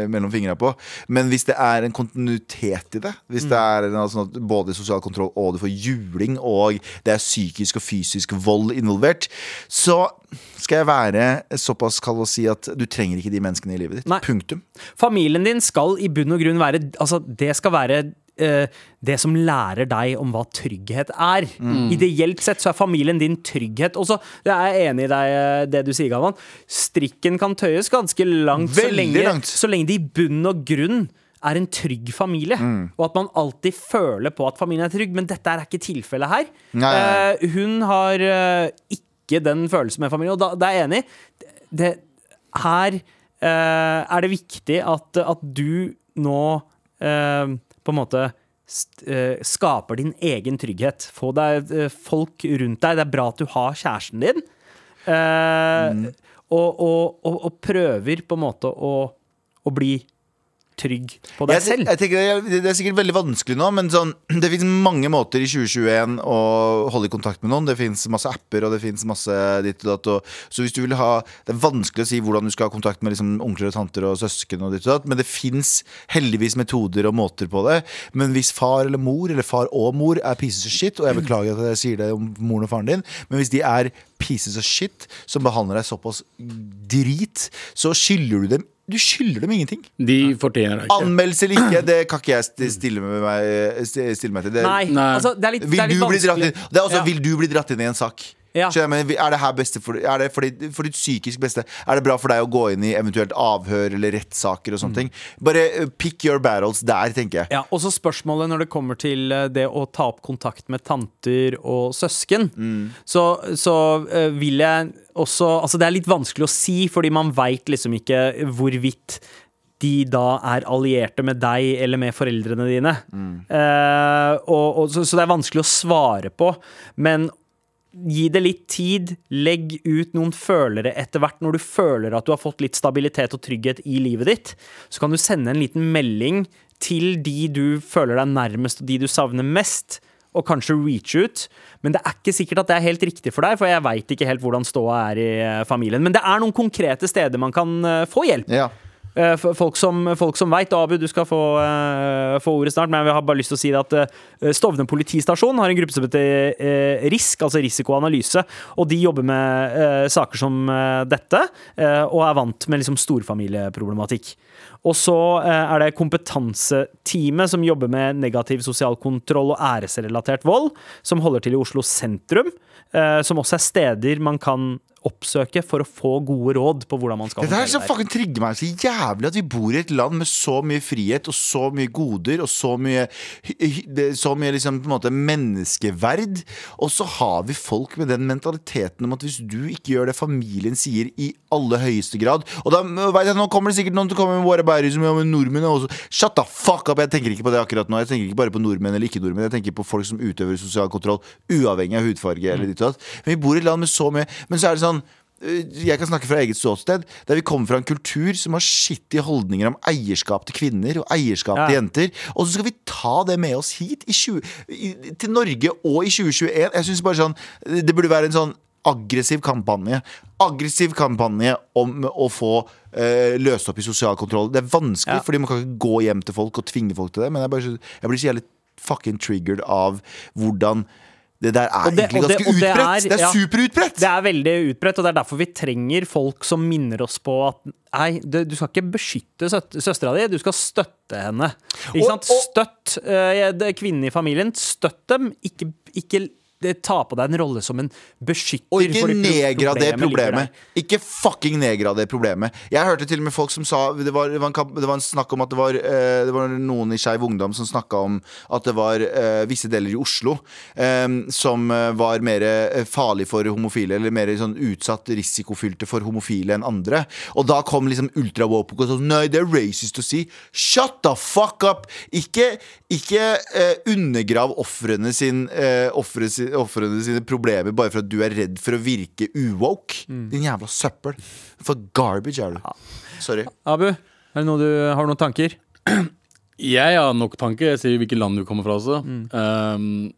mellom fingrene på. Men hvis det er en kontinuitet i det, hvis det er en, altså, både sosial kontroll og du får juling, og det er psykisk og fysisk vold involvert, så skal jeg være såpass kald og si at du trenger ikke de menneskene i livet ditt. Nei. Punktum. Familien din skal i bunn og grunn være Altså, det skal være eh, det som lærer deg om hva trygghet er. Mm. Ideelt sett så er familien din trygghet. Og så jeg er enig i deg, eh, det du sier, Gavan. Strikken kan tøyes ganske langt, så lenge, langt. så lenge det i bunn og grunn er en trygg familie, Mm. og at man alltid føler på at familien er trygg. Men dette er ikke tilfellet her. Eh, hun har eh, ikke den følelsen med familien, og da, da er jeg enig. Det, her eh, er det viktig at, at du nå eh, på en måte eh, skaper din egen trygghet. Få deg eh, folk rundt deg. Det er bra at du har kjæresten din. Mm. og, og, og, og prøver på en måte å, å bli trygg på deg Jeg, selv. jeg tenker det, det er sikkert veldig vanskelig nå, men sånn, [CLEARS THROAT] det fins mange måter i 2021 å holde i kontakt med noen. Det fins masse apper, og det fins masse ditt og datt. Og, så hvis du vil ha Det er vanskelig å si hvordan du skal ha kontakt med liksom, onkler og tanter og søsken, og ditt og datt, men det fins heldigvis metoder og måter på det. Men hvis far eller mor, eller far og mor, er pieces of shit, og jeg beklager at jeg sier det om moren og faren din, men hvis de er pieces of shit som behandler deg såpass drit, så skylder du dem Du skylder dem ingenting. De fortjener det ikke. Anmeldelse eller ikke, det kan ikke jeg stille, med meg, stille meg til. Det, Nei, Nei. altså det er litt, vil, det er litt du bli dratt vanskelig. inn, det er også, Ja. vil du bli dratt inn i en sak? Ja. Jeg, men er det her beste for, er det for, ditt- for ditt psykisk beste? Er det bra for deg å gå inn i eventuelt avhør eller rettssaker og sånne ting? Bare uh, pick your battles der, tenker jeg. Ja, og så spørsmålet når det kommer til eh, det å ta opp kontakt med tanter og søsken, så, så uh, vil jeg også Altså, det er litt vanskelig å si, fordi man veit liksom ikke hvorvidt de da er allierte med deg eller med foreldrene dine. Eh, og, og, så, så det er vanskelig å svare på. Men gi det litt tid. Legg ut noen følere etter hvert. Når du føler at du har fått litt stabilitet og trygghet i livet ditt, så kan du sende en liten melding til de du føler deg nærmest, og de du savner mest. Og kanskje reach ut. Men det er ikke sikkert at det er helt riktig for deg, for jeg veit ikke helt hvordan ståa er i eh, familien. Men det er noen konkrete steder man kan eh, få hjelp. Ja. Eh, Folk som, folk som veit. Abu, du skal få, eh, få ordet snart, men jeg har bare lyst til å si at eh, Stovner politistasjon har en gruppe som heter RISK, altså risikoanalyse, og de jobber med saker som dette, og er vant med liksom storfamilieproblematikk. Og så er det kompetanseteamet som jobber med negativ sosial kontroll og æresrelatert vold, som holder til i Oslo sentrum, som også er steder man kan oppsøke for å få gode råd på hvordan man skal Dette her som fucking trigger meg så jævlig at vi bor i et land med så mye frihet og så mye goder og så mye Så mye liksom på en måte menneskeverd. Og så har vi folk med den mentaliteten om at hvis du ikke gjør det familien sier i aller høyeste grad Og da vet jeg, Nå kommer det sikkert noen til å komme med våre bærer som gjør med nordmenn også Shut the fuck up! Jeg tenker ikke på det akkurat nå. Jeg tenker ikke bare på nordmenn eller ikke nordmenn. Jeg tenker på folk som utøver sosial kontroll uavhengig av hudfarge eller ditt og datt. Men vi bor i et land med så mye Men så er det sånn øh, jeg kan snakke fra eget ståsted. Der vi kommer fra en kultur som har skittige holdninger om eierskap til kvinner og eierskap til jenter. Og så skal vi ta det med oss hit i 20, i, til Norge og i 2021. Jeg synes bare sånn Det burde være en sånn aggressiv kampanje. Aggressiv kampanje om å få eh, løst opp i sosial kontroll. Det er vanskelig, Ja. fordi man kan ikke gå hjem til folk og tvinge folk til det. Men jeg, bare, jeg blir så jævlig fucking triggered av hvordan Det der er det- egentlig ganske det utbredt. Det er ja. superutbredt! Det er veldig utbredt, og det er derfor vi trenger folk som minner oss på at nei, du skal ikke beskytte søstera di, du skal støtte henne. Ikke Og- sant? Støtt uh, kvinnen i familien. Støtt dem. Ikke, ikke ta på deg en rolle som en beskytter. Og ikke nedgrader problemet problemet. Ikke fucking nedgrader det problemet. Jeg hørte til og med folk som sa Det var, det var, en, det var en snakk om at det var, eh, det var noen i Skeiv Ungdom som snakka om at det var uh, visse deler i Oslo eh, som var mer farlig for homofile, eller mer sånn utsatt, risikofylte for homofile enn andre. Og da kom liksom ultra-woke og sånn Nei, det er racist å si. Shut the fuck up! Ikke, ikke uh, undergrav ofrene sin, uh, offre si- ofrene sine problemer bare for at du er redd for å virke uwoke. Din jævla søppel. For garbage er du. Sorry. Abu, er det noe du, har du noen tanker? Jeg har nok tanke. Jeg ser jo hvilket land du kommer fra også. Mm. Um,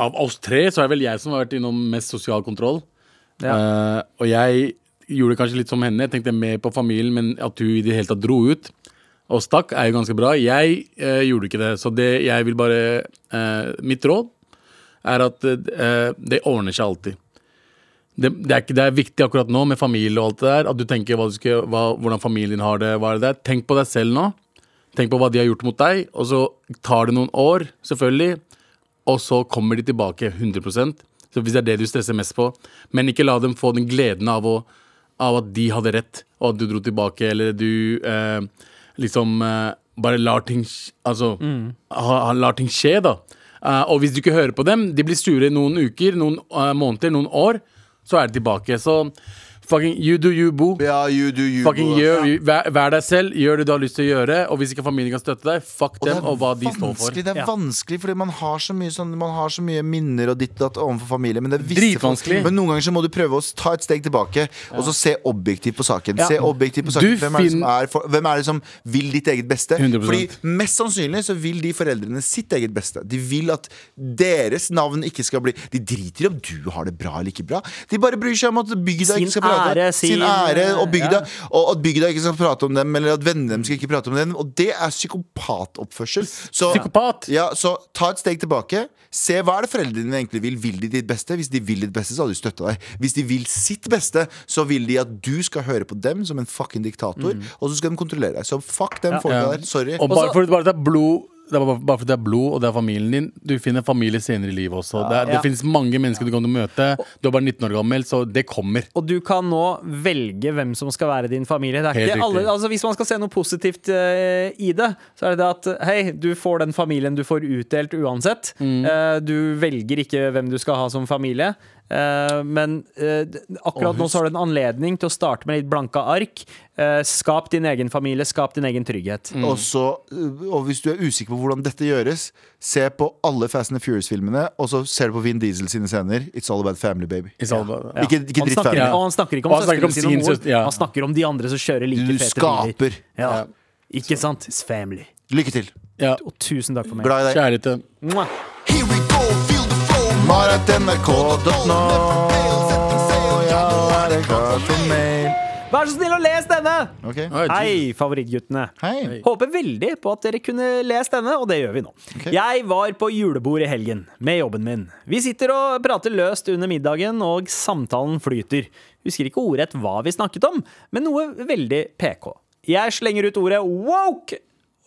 av oss tre så er det vel jeg som har vært innom mest sosial kontroll. Ja. Uh, og jeg gjorde det kanskje litt som henne. Jeg tenkte mer på familien, men at du i det hele tatt dro ut og stakk, er jo ganske bra. Jeg uh, gjorde ikke det. Så det jeg vil bare uh, Mitt råd er at uh, det ordner seg alltid. Det, det, er ikke, det er viktig akkurat nå med familie og alt det der. At du tenker hva du skal, hva, hvordan familien har det. Hva er det der. Tenk på deg selv nå. Tenk på hva de har gjort mot deg, og så tar det noen år, selvfølgelig, og så kommer de tilbake 100% Så hvis det er det du stresser mest på. Men ikke la dem få den gleden av, å, av at de hadde rett, og at du dro tilbake, eller du eh, liksom eh, bare lar ting altså, mm. ha, ha, lar ting skje, da. Eh, og hvis du ikke hører på dem, de blir sure noen uker, noen uh, måneder, noen år, så er de tilbake. Så fucking you do you, boo. Ja, you do you. Fucking boo. gjør, vær, vær deg selv, gjør det du har lyst til å gjøre. Og hvis ikke familien kan støtte deg, fuck Og dem og hva de står for. Det er Ja. vanskelig fordi man har så mye, sånn, man har så mye minner og ditt og datt overfor familien. Men, det er visse men noen ganger så må du prøve å ta et steg tilbake og så se objektivt på saken. Ja. Se objektivt på saken. Hvem er, det som er for, hvem er det som vil ditt eget beste? 100%. Fordi Mest sannsynlig så vil de foreldrene sitt eget beste. De vil at deres navn ikke skal bli De driter i om du har det bra eller ikke bra. De bare bryr seg om at bygda ikke skal prate. Ære, sin- ære og bygda. ja. Og at bygda ikke skal prate om dem, eller at vennene dem skal ikke prate om dem. Og det er psykopatoppførsel. Så, Psykopat. ja, så ta et steg tilbake. Se hva er det foreldrene dine egentlig vil. Vil de ditt beste? Hvis de vil ditt beste, så hadde de støtta deg. Hvis de vil sitt beste, så vil de at du skal høre på dem som en fucking diktator, og så skal de kontrollere deg. Så fuck dem folka Ja. der. Sorry. Og bare for, bare det er blod det er bare, bare fordi det er blod, og det er familien din. Du finner familie senere i livet også. Det, er, det Ja. finnes mange mennesker du kan møte. Du er bare 19 år gammel, så det kommer. Og du kan nå velge hvem som skal være din familie. Alle, altså hvis man skal se noe positivt uh, i det, så er det det at hei, du får den familien du får utdelt uansett. Mm. Uh, du velger ikke hvem du skal ha som familie. Eh, men eh, akkurat nå så har du en anledning til å starte med litt blanke ark. Eh, skap din egen familie, skap din egen trygghet. Og, så, øh, og hvis du er usikker på hvordan dette gjøres, se på alle Fast and Furious-filmene, og så ser du på Vin Diesel sine scener. It's all about family, baby. It's all about- Ja. Ikke, ikke han, dritt family ferdig. og han snakker ikke om søstrene sine moren. ja. Han snakker om de andre som kjører like Du fete biler. skaper. Ja. Ikke sant? It's family. Lykke til. Ja. Og tusen takk for meg. Glad i deg. Kjærlighet Marat.nrk.no. Ja, er det klart for mail? Vær så snill og les denne! Okay. Hei, favorittguttene. Hei. Håper veldig på at dere kunne lest denne, og det gjør vi nå. Jeg var på julebord i helgen med jobben min. Vi sitter og prater løst under middagen, og samtalen flyter. Husker ikke ordrett hva vi snakket om, men noe veldig PK. Jeg slenger ut ordet woke,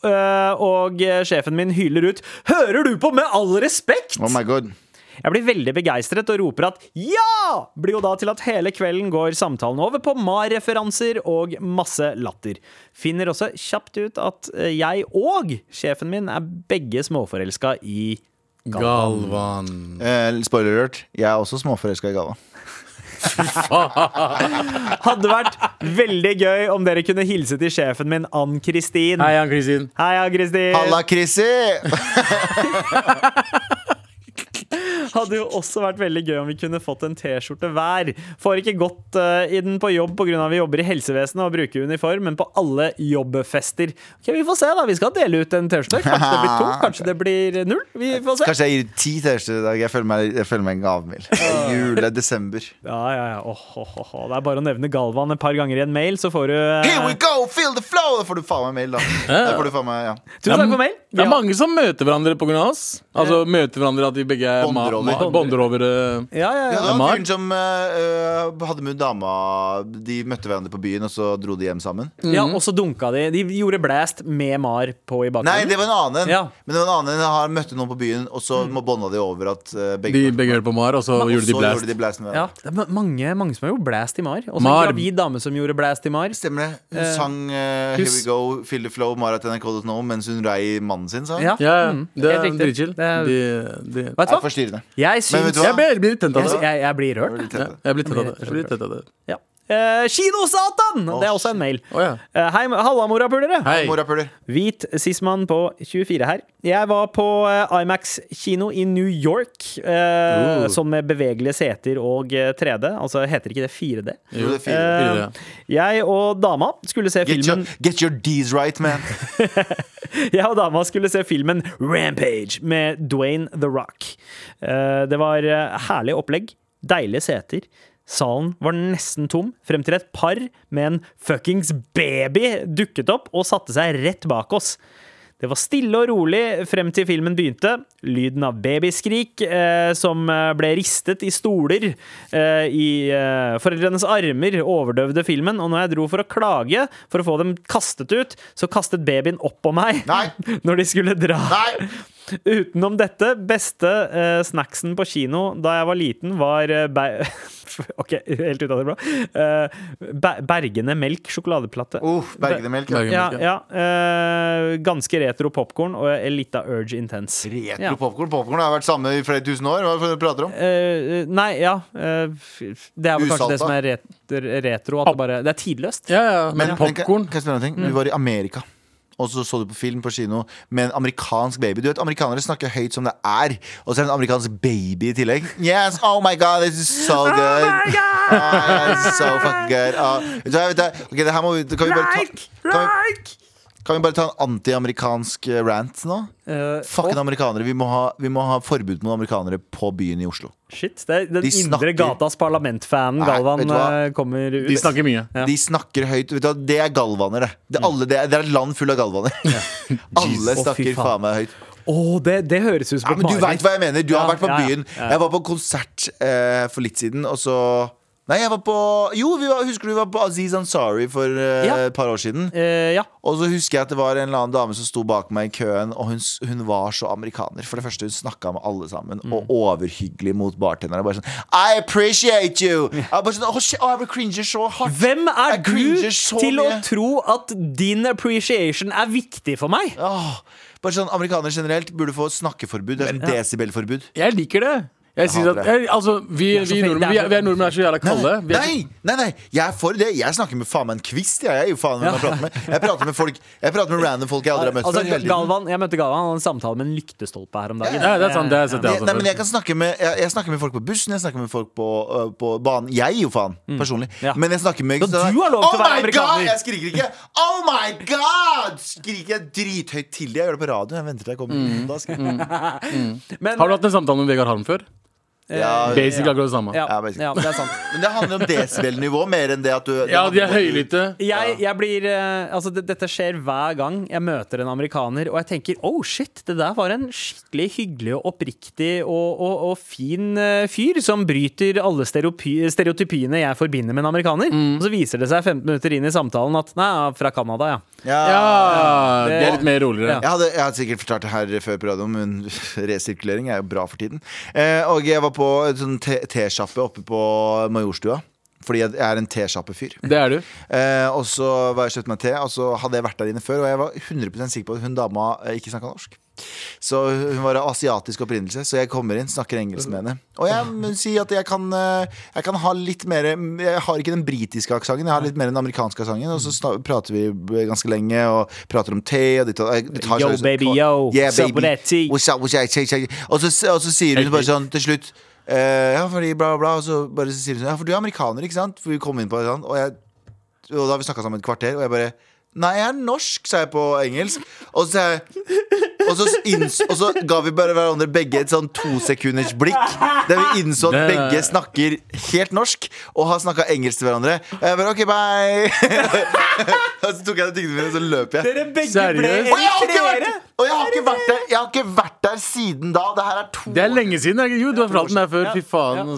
øh, og sjefen min hyler ut 'Hører du på Med all respekt?' Oh my god. Jeg blir veldig begeistret og roper at ja! Blir jo da til at hele kvelden går samtalen over på MAR-referanser og masse latter. Finner også kjapt ut at eh, jeg og sjefen min er begge småforelska i Galvan. Eh, spoiler alert. Jeg er også småforelska i Galvan. [LAUGHS] Hadde vært veldig gøy om dere kunne hilse til sjefen min, Ann Kristin. Hei, Ann-Kristin. Hei, Ann Kristin. Halla, Chrissy! [LAUGHS] Hadde jo også vært veldig gøy om vi kunne fått en T-skjorte hver. Får ikke gått uh, i den på jobb pga. vi jobber i helsevesenet og bruker uniform, men på alle jobbfester. Ok, Vi får se, da. Vi skal dele ut en T-skjorte. Kanskje det blir to, [LAUGHS] kanskje det blir null. Vi får se. Kanskje jeg gir ti T-skjorter i dag. Jeg føler meg, jeg føler meg gavmild. [LAUGHS] Jule, er desember. Ja, ja, ja. Oh, oh, oh. Det er bare å nevne Galvan et par ganger i en mail, så får du uh... Here we go, feel the flow! Da får du faen meg mail, da. [LAUGHS] Da får du faen meg, ja. Tusen takk for mail. Det er mange som møter hverandre pga. oss. Altså møter hverandre at vi begge er Bonder over. ma- bonder over. eh, Ja, ja, Ja, det var Mar? fyren som eh, hadde med dama De møtte hverandre på byen, og så dro de hjem sammen. ja og så dunka de. De gjorde blast med Mar på i bakgrunnen. Nei, det var en annen. Ja. Men det var en annen Han møtte noen på byen, og så må bånda de over at eh, begge De begge hørte på Mar, og så Og gjorde de blast. gjorde de blast med Ja, det er mange, mange som har gjort blast i Mar. Også Mar. en gravid dame som gjorde blast i Mar. Stemmer det. Hun sang eh, Here We Go, Feel the Flow, Mara.nrk.no mens hun rei mannen sin, sa hun. Ja. Ja, ja. Mm, det er dritchill. Det er- De, de, Vet Det forstyrrende. Jeg Men vet du hva? jeg, blir, jeg litt tent av det. jeg, jeg blir rørt. litt tett. jeg blir av det. Jeg blir litt tent av det. Ja. Eh, Kinosatan! Det er også en mail. Oh, ja. uh, hei, halla, morapulere. Hei. Morapuler. Hvit sismann på 24 her. Jeg var på uh, IMAX kino i New York. eh, Uh. Sånn med bevegelige seter og eh, 3D. Altså heter ikke det 4D? Jo, det er fire. Eh, Fire, jeg og dama skulle se Get your, filmen get your D's right, man. [LAUGHS] Jeg og dama skulle se filmen Rampage med Dwayne The Rock. Eh, Det var eh, herlig opplegg, deilige seter. Salen var nesten tom, frem til et par med en fuckings baby dukket opp og satte seg rett bak oss. Det var stille og rolig frem til filmen begynte. Lyden av babyskrik eh, som eh, ble ristet i stoler eh, i eh, foreldrenes armer, overdøvde filmen. Og når jeg dro for å klage for å få dem kastet ut, så kastet babyen opp på meg Nei. [LAUGHS] når de skulle dra. Nei! Utenom dette, beste eh, snacksen på kino da jeg var liten, var eh, [LAUGHS] Ok, helt ut av det blå. Eh, be Bergene melk sjokoladeplate. Uh, Bergenemelk. Ja. Ja, Bergemelk, ja. eh, ganske retro popkorn og litt av Urge Intense. Retro Ja. popcorn. Popcorn har vært samme i flere tusen år. Hva er det du prater om? Eh, nei, ja. eh, det er vel kanskje det Usalta. som er ret retro. At det, bare, det er tidløst. Ja, ja, men Men- popkorn ting? Vi var i Amerika. Og så så du på film på kino med en amerikansk baby. Du vet, Amerikanere snakker høyt som det er, og så er det en amerikansk baby i tillegg. Yes, oh my god, this is so good. Oh my this is so fucking good. Oh. vet du vet du, ok, det her må vi, kan vi bare ta, kan vi, kan vi bare ta en anti-amerikansk eh, rant nå? Uh, Fucking og- amerikanere. Vi må, ha, vi må ha forbud mot amerikanere på byen i Oslo. Shit, det er den De indre snakker- gatas parlamentfanen Galvan eh, kommer ut. De snakker mye. Ja. De snakker høyt. Vet du, hva, det er galvaner, det. Det er, alle, det, er, det er et land full av galvaner. [LAUGHS] alle snakker faen. faen meg høyt. Oh, det, det høres ut som Ja, men du veit hva jeg mener. Du har vært på ja, ja, byen. ja. Jeg var på konsert eh, for litt siden, og så Nei, jeg var på Jo, vi var, husker du vi var på Aziz Ansari for uh, Ja. et par år siden? Uh, ja. Og så husker jeg at det var en eller annen dame som sto bak meg i køen, og hun, hun var så amerikaner. For det første, hun snakka med alle sammen, Mm. og overhyggelig mot bartenderne. Bare sånn I appreciate you! Jeg bare sånn, oh, shit, å, jeg cringer så hardt. Hvem er Jeg du til mye. å tro at din appreciation er viktig for meg? Oh, bare sånn, Amerikanere generelt burde få snakkeforbud. Sånn desibelforbud. Jeg liker det. Jeg sier at, jeg, altså, vi, er vi, nordmenn, vi, er, vi er nordmenn er så jævla kalde. Vi Nei, nei, nei, jeg er for det. Jeg snakker med faen meg en kvist. Jeg, jeg er jo faen jeg prater med. Jeg prater med folk Jeg prater med random folk jeg aldri har møtt Altså, før. Galvan, jeg møtte Galvan han hadde en samtale med en lyktestolpe her om dagen. ja, det er sant. Det har jeg nei, men kan snakke med jeg, jeg snakker med folk på bussen, jeg snakker med folk på, uh, på banen. Jeg gir jo faen, personlig. Ja. Men jeg snakker med Så du har lov til å oh my. God! Jeg skriker ikke. Oh my god! Skriker jeg drithøyt til dem. Jeg gjør det på radio. Jeg venter til jeg kommer. Da skal jeg. Men, Har du hatt en samtale med Vegard Harm før? Ja, Basic akkurat det samme. ja, Ja, ja, det er sant. men det handler om desibelnivå mer enn det at du Ja, de er høylytte. Jeg, jeg blir eh, Altså, det, dette skjer hver gang jeg møter en amerikaner, og jeg tenker oh shit, det der var en skikkelig hyggelig og oppriktig og, og, og fin eh, fyr som bryter alle stereotypiene jeg forbinder med en amerikaner. Mm. Og så viser det seg 15 minutter inn i samtalen at nei, fra Canada, ja. Ja. Ja, det- de er litt mer roligere. Jeg hadde, jeg hadde sikkert fortalt det her før på radioen, men [LAUGHS] resirkulering er jo bra for tiden. Eh, og jeg var på en sånn te- tesjappe oppe på Majorstua. Fordi jeg er en tesjappefyr. Det er du. Eh, og så var jeg kjøpt meg te, og så hadde jeg vært der inne før. Og jeg var 100% sikker på at hun dama eh, ikke snakka norsk. Så hun var av asiatisk opprinnelse, så jeg kommer inn, snakker engelsk med henne. Og jeg sier si at jeg kan, eh, jeg kan ha litt mer Jeg har ikke den britiske aksenten, jeg har litt mer den amerikanske aksenten. Og så prater vi ganske lenge og prater om te. Og det tar, Yo, baby, yo. Yeah, baby. Og, så, og så sier hun bare sånn til slutt Uh, Ja, fordi bla, bla, bla. Og så bare sier hun sånn Ja, for du er amerikaner, ikke sant? For vi kom inn på det sånn. Og, jeg, og da har vi snakka sammen et kvarter, og jeg bare Nei, jeg er norsk, sa jeg på engelsk. Og så Og så, inns, og så ga vi bare hverandre begge et sånn tosekunders blikk. Der vi innså at begge snakker helt norsk og har snakka engelsk til hverandre. Og jeg bare OK, bye. [LAUGHS] og så tok jeg tingene mine, og så løp jeg. Dere begge Seriøst? ble eritreere! og jeg har ikke vært der Jeg har ikke vært der siden da. Det her er to Det er lenge siden. Jeg. Jo, du har fortalt den her før. Ja. Fy faen. Ja.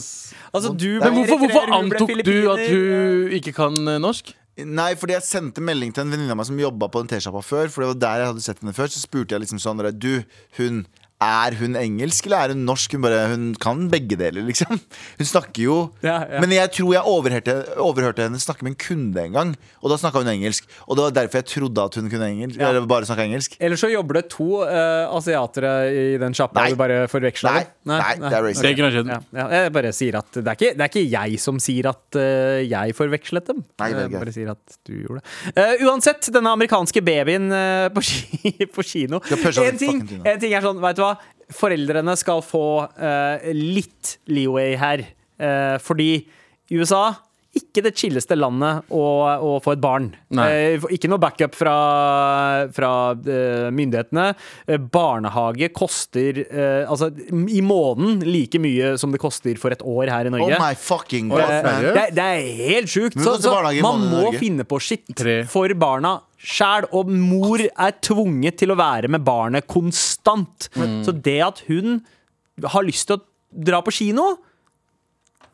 Altså, du ble Men hvorfor, hvorfor antok du at hun ikke kan eh, norsk? Nei, fordi jeg sendte melding til en venninne av meg som jobba på en T-sjappa før. For det var der jeg hadde sett henne før Så spurte jeg liksom sånn Du, hun er hun engelsk eller er hun norsk? Hun, bare, hun kan begge deler, liksom. Hun snakker jo Ja, ja. Men jeg tror jeg overhørte, overhørte henne snakke med en kunde en gang. Og da snakka hun engelsk. Og det var derfor jeg trodde at hun kunne engelsk. Ja. Eller bare snakka engelsk. Eller så jobber det to uh, asiatere i den sjappa, og du bare forveksler Nei, dem. nei, det er racist. Okay. Ja, ja, jeg bare sier at det er, ikke, det er ikke jeg som sier at uh, jeg forvekslet dem. Nei, det er jeg bare sier at du gjorde det. Uh, uansett, denne amerikanske babyen på, [LAUGHS] på kino en ting, en ting er sånn, vet du hva? Foreldrene skal få eh, litt leeway her. Eh, fordi USA ikke det chilleste landet å, å få et barn. Eh, ikke noe backup fra, fra uh, myndighetene. Eh, barnehage koster eh, altså, i måneden like mye som det koster for et år her i Oh Norge. my fucking Eh, god, man. det, er- det er helt sjukt. Så, så man må finne på shit Tre. for barna sjæl. Og mor er tvunget til å være med barnet konstant. Mm. Så det at hun har lyst til å dra på kino,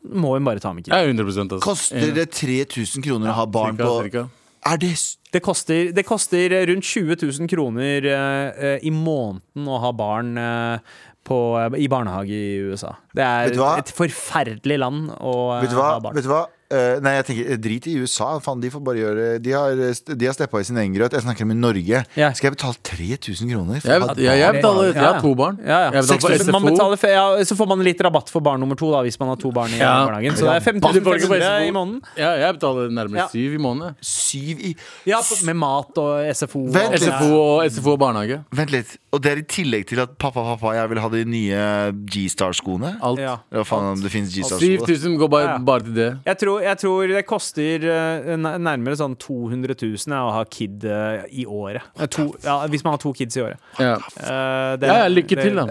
må hun bare ta med. kino. 100% altså. Koster det 3000 kroner å ha barn Cirka, på cirka. Er det Det koster, det koster rundt 20 000 kroner uh, i måneden å ha barn uh, på, i barnehage i USA. Det er et forferdelig land å Vet du hva? ha barn. Vet du hva? Eh, nei, jeg tenker, Drit i USA. Faen, de får bare gjøre De har, de har steppa i sin egen grøt. Jeg snakker om i Norge. Ja. Skal jeg betale 3000 kroner for Jeg, jeg, jeg, betaler, jeg har to barn. Ja, ja. Jeg betaler for 6000. Man betaler, for- ja, så får man litt rabatt for barn nummer to da, hvis man har to barn i Ja. barnehagen. Så det er Du får på 5500 SFO. i måneden. Ja, jeg betaler nærmere Ja. syv i måneden. Syv i Ja, på- Med mat og SFO. Vent litt. SFO og, SFO og barnehage. Vent litt. Og det er i tillegg til at pappa pappa, jeg vil ha de nye G-Star-skoene. Alt. Ja. Hva faen om det finnes G-Star-sko? 7000 går bare, bare til det. Jeg tror, jeg tror det koster eh, nærmere sånn 200 000 å ha kid eh, i året. Eh, To, ja, hvis man har to kids i året. Ja. Eh, det- Ja, ja, lykke det- til, da.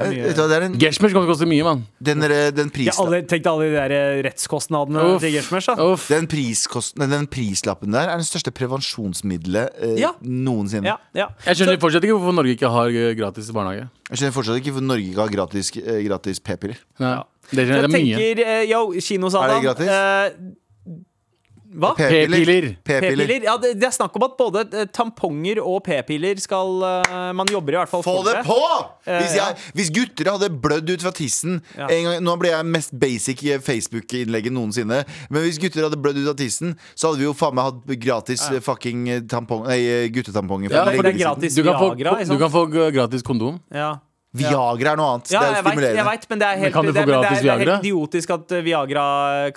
Gershmers kommer til det kan koste mye, mann. den, den, Ja, pris, alle, tenk deg alle de der eh, rettskostnadene Uff. til Gershmers. Den, den prislappen der er den største prevensjonsmiddelet eh, Ja. noensinne. Ja, ja. Jeg skjønner fortsatt ikke hvorfor Norge ikke har eh, gratis barnehage. Jeg skjønner fortsatt ikke hvorfor Norge ikke har gratis, eh, gratis p-piller. Nei. Det, Jeg det er mye. tenker, eh, yo, kinosalen Er det gratis? eh, hva? P-piller. P-piller. Ja, det, det er snakk om at både eh, tamponger og p-piller skal uh, Man jobber i hvert fall Få for det på! Hvis, Eh, jeg, hvis gutter hadde blødd ut fra tissen Ja. en gang, Nå ble jeg mest basic i Facebook-innlegget noensinne. Men hvis gutter hadde blødd ut av tissen, så hadde vi jo faen meg hatt gratis ja. fucking tampong, nei, guttetamponger. Ja, for det er gratis Du kan, få, Viagra. du kan få gratis kondom. Ja. Viagra er noe annet. Ja, det er jo stimulerende. Jeg vet, jeg vet, men det er helt, men det, men det er, er helt idiotisk at eh, Viagra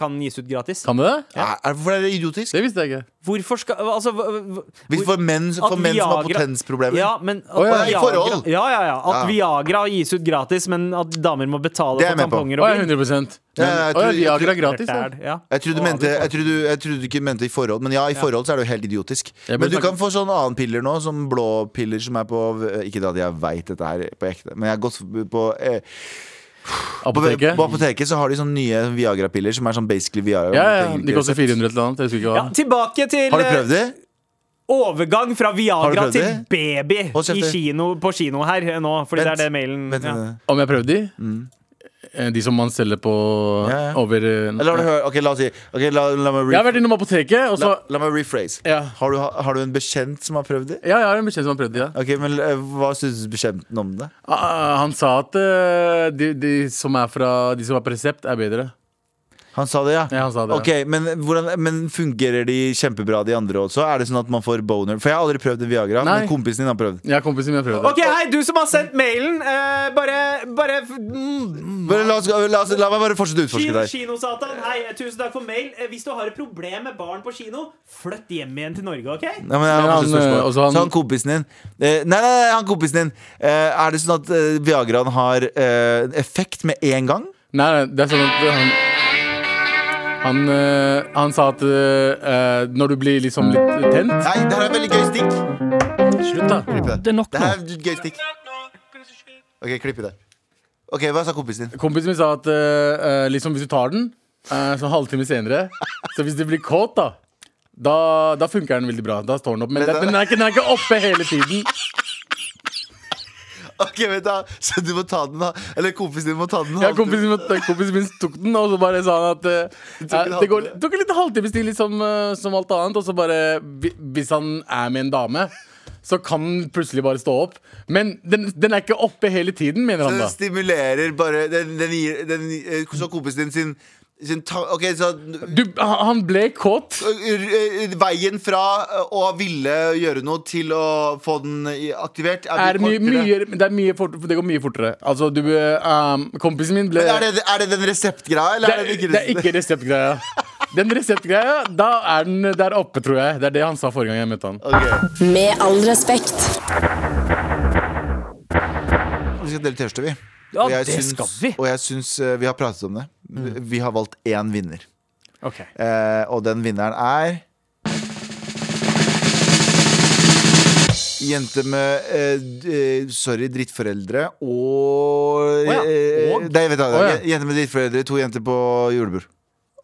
kan gis ut gratis. Kan du det? Ja. Er, hvorfor er det idiotisk? Det visste jeg ikke. Hvorfor skal altså, hvor, For menn, for menn Viagra, som har potensproblemer? Ja, men, oh, ja, Viagra, I forhold? Ja, ja, ja. At Viagra gis ut gratis, men at damer må betale for tamponger. På. Og oh, 100 jeg, Viagra gratis, Jeg trodde, du ikke mente i forhold, men ja, i forhold så er det jo helt idiotisk. Men du kan få sånne annen piller nå, som blå piller som er på Ikke at jeg veit dette her på ekte, men jeg har gått på eh, Apoteket. På, på, apoteket så har de sånne nye Viagra-piller som er sånn basically Viagra. Ja, ja, De koster 400 eller annet. Ja, tilbake til Har du prøvd de? Eh, overgang fra Viagra til baby kjøpte... kino, på kino her eh, nå, fordi vent, det er det mailen vent, ja. Om jeg prøvde de? Mm. De som man selger på Ja, ja. over eh, Eller har du hørt Ok, la oss si okay, la, la meg Jeg har vært innom apoteket, og så la, la meg rephrase. ja. Har du, har du en bekjent som har prøvd det? ja, jeg har en bekjent som har prøvd det. Ja. Ok, men eh, Hva syns bekjenten om det? Ah, Han sa at uh, de, de, som er fra, de som er på resept, er bedre. Han sa det, ja? Ja, han sa det, Ok, men, hvordan, men fungerer de kjempebra, de andre også? Er det sånn at man får boner? For jeg har aldri prøvd en Viagra, Nei. men kompisen din har prøvd. Ja, kompisen min har prøvd det. OK, hei, du som har sendt mailen. Uh, bare bare mm, Bare la, oss, la, oss, la meg bare fortsette å utforske Kino, deg. Kinosatan, hei, tusen takk for mail. Eh, Hvis du har et problem med barn på kino, flytt hjem igjen til Norge, OK? Ja, men jeg har Men han, spørsmål. eh, også han- Så han kompisen din Nei, nei, nei, han kompisen din Uh, Er det sånn at Viagraen har uh, effekt med en gang? Nei, nei, det er sånn at han han, eh, han sa at eh, når du blir liksom litt tent Nei, det her er et veldig gøy stikk. Slutt, da. Klipp det. Det er nok Det nå. her er et gøy stikk. Ok, klipp i det. Ok, Hva sa kompisen din? Kompisen min sa at eh, liksom hvis du tar den uh, så halvtime senere Så hvis du blir kåt, da da, da funker den veldig bra. Da står den opp. Men, Men den, den, er ikke, den er ikke oppe hele tiden. Ok, vent da Så du må ta den, da? Eller kompisen din må ta den? Ja, kompisen, min, kompisen min tok den, og så bare sa han at uh, det går, halvtime. tok en liten halvtimes tid, liksom, uh, som alt annet. Og så bare Hvis han er med en dame, så kan den plutselig bare stå opp. Men den, den er ikke oppe hele tiden, mener han Den da. stimulerer bare Den, den gir den, eh, Så kompisen din sin, Ok, så Du, han ble kåt. Veien fra å ville gjøre noe til å få den aktivert Er mye, mye, det, er mye fort, det går mye fortere. Altså, du um, Kompisen min ble Men er det, er det den reseptgreia, eller det, er det ikke det er ikke reseptgreia. Den reseptgreia, da er den der oppe, tror jeg. Det er det han sa forrige gang jeg møtte han. Okay. Med all respekt. Vi skal dele T-skjorte, vi. Ja, det syns- skal vi. Og jeg syns eh, Vi har pratet om det. Vi har valgt én vinner. Ok. Eh, og den vinneren er Jente med eh, eh, Sorry, drittforeldre og, oh, ja, eh, og? Nei, vet du, hva, Å ja. Jente med drittforeldre, to jenter på julebord.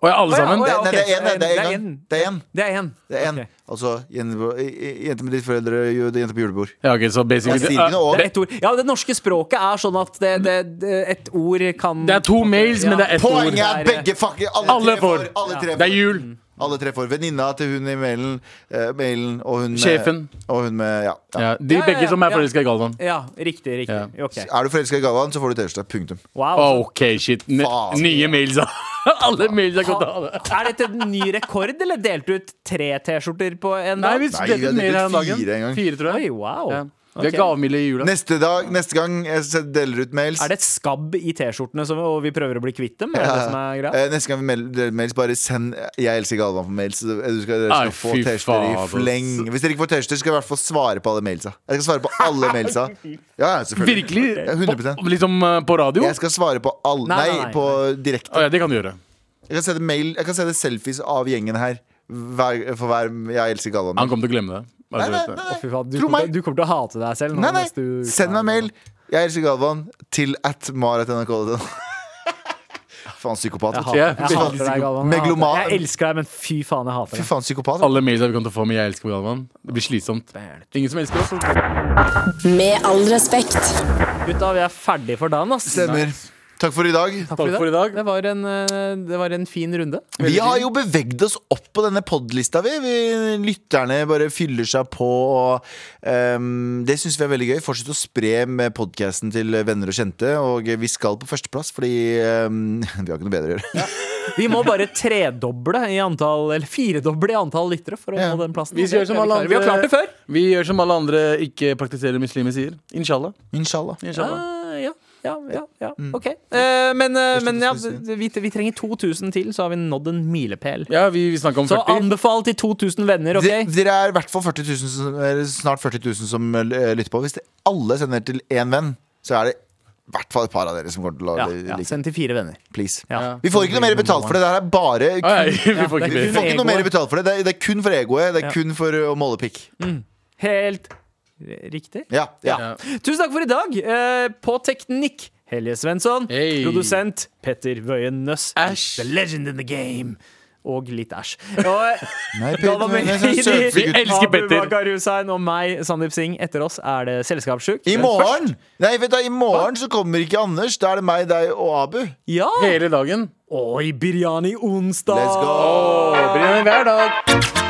Og ja, alle sammen. Nei, det er én, det. Er én en. Det er én. Det er én. Det er én. Ok. Altså jente, med ditt foreldre, jente på julebord. Ja, ok, så basically Jeg sier ikke noe Det er ett ord. Ja, det norske språket er sånn at det, det, det, et ord kan Det er to mails, men det er ett ord. Poenget er begge fucking Alle, Alle tre får. får. Alle tre Det er får. jul. Alle tre får. Venninna til hun i mailen, eh, mailen og hun med- Sjefen. Og hun med Ja. ja. Ja, de Ja, ja, begge ja, som er ja. forelska i Galvan. Ja, riktig. riktig Ja. Ok. Er du forelska i Galvan, så får du T-skjorte. Punktum. Wow. OK, shit. N Faen. nye mails, da. [LAUGHS] Alle mails er gått av. Er dette en ny rekord, eller delte du ut tre T-skjorter på en Nei, dag? vi Nei, vi har mer delt her om dagen. fire en gang. Fire, tror Oi, wow. Ja. Vi er gavmilde i jula. Neste, dag, neste gang jeg deler ut mails Er det et skabb i T-skjortene, som- og vi prøver å bli kvitt dem? Er det Ja. det som er greia? Eh, Neste gang vi mel- deler mails, bare send 'Jeg elsker Galvan' på mails. så Du skal, dere Ai, skal få fy T-skjorter i faen, ass. fleng. Hvis dere ikke får T-skjorter, skal jeg i hvert fall svare på alle mailsa. Jeg skal svare på alle mailsa. Ja, ja, selvfølgelig. Virkelig? Ja, 100%. På, liksom eh, på radio? Jeg skal svare på alle Nei, Nei, nei, nei. på direkte. Å ja, det kan du gjøre. Jeg kan sende mail Jeg kan sende selfies av gjengen her hver, for hver Jeg elsker Galvan. Han kommer til å glemme det. Nei, nei, nei, fy faen, du, Tro kommer, meg. til- du kommer til å hate deg selv. nå nei, nei. neste uke. Send meg mail. Jeg elsker Galvan til at marat.nrk.no. [LAUGHS] Faen, psykopat. Jeg vet du. hater, jeg hater deg, Galvan. Jeg Megloman. Jeg elsker deg, men fy faen, jeg hater Fy deg. faen, psykopat. Alle mails vi kan til å få med 'Jeg elsker Galvan'. Det blir slitsomt. Ingen som elsker oss. Med all respekt. Gutta, vi er ferdige for dagen, ass. Stemmer. Takk for i dag. Takk Takk for i dag. Det var en, eh, det var en fin runde. Vi har jo bevegd oss opp på denne podlista, vi. vi lytterne bare fyller seg på. Og, um, det syns vi er veldig gøy. Fortsett å spre med podkasten til venner og kjente. Og vi skal på førsteplass, fordi um, [LAUGHS] vi har ikke noe bedre å gjøre. Vi må bare tredoble i antall, eller firedoble i antall lyttere for å Ja. nå den plassen. Vi gjør som alle andre. Vi har klart det før. Vi gjør som alle andre ikke-praktiserende muslimer sier. Inshallah. Inshallah. Inshallah. Ah, ja, ja, ja, ja. Ok. Eh, men eh, men ja, vi, vi trenger 2000 til, så har vi nådd en milepæl. Ja, vi, vi snakker om Så 40. anbefal til 2000 venner, OK? Dere, er i hvert fall 40 000, som- eller snart 40 000 som eh, lytter på. Hvis det, alle sender til én venn, så er det i hvert fall et par av dere som kommer til å Ja, like. ja, Send til fire venner. Please. Ja. Vi får ikke noe mer betalt for det. Det her er bare ja, vi får ikke det er Vi mer. får ikke noe mer betalt for det. Det er, det er kun for egoet. Det er Ja. kun for å måle pikk. Helt riktig. Ja, ja. Tusen takk for i dag. Eh, på teknikk Helje Svensson. Hey. Produsent Petter Wøien Nøss. The legend in the game. Og litt æsj. Og Nei, Galvan Peter, Mehidi, det er så Vi elsker Abu Petter. Bakar Hussein og meg, Sandeep Singh. Etter oss er det Selskapssjuk. I morgen Nei, vet du, i morgen så kommer ikke Anders. Da er det meg, deg og Abu. Ja! Hele dagen. Oi, biryani onsdag! Let's go! Oh, biryani hver dag.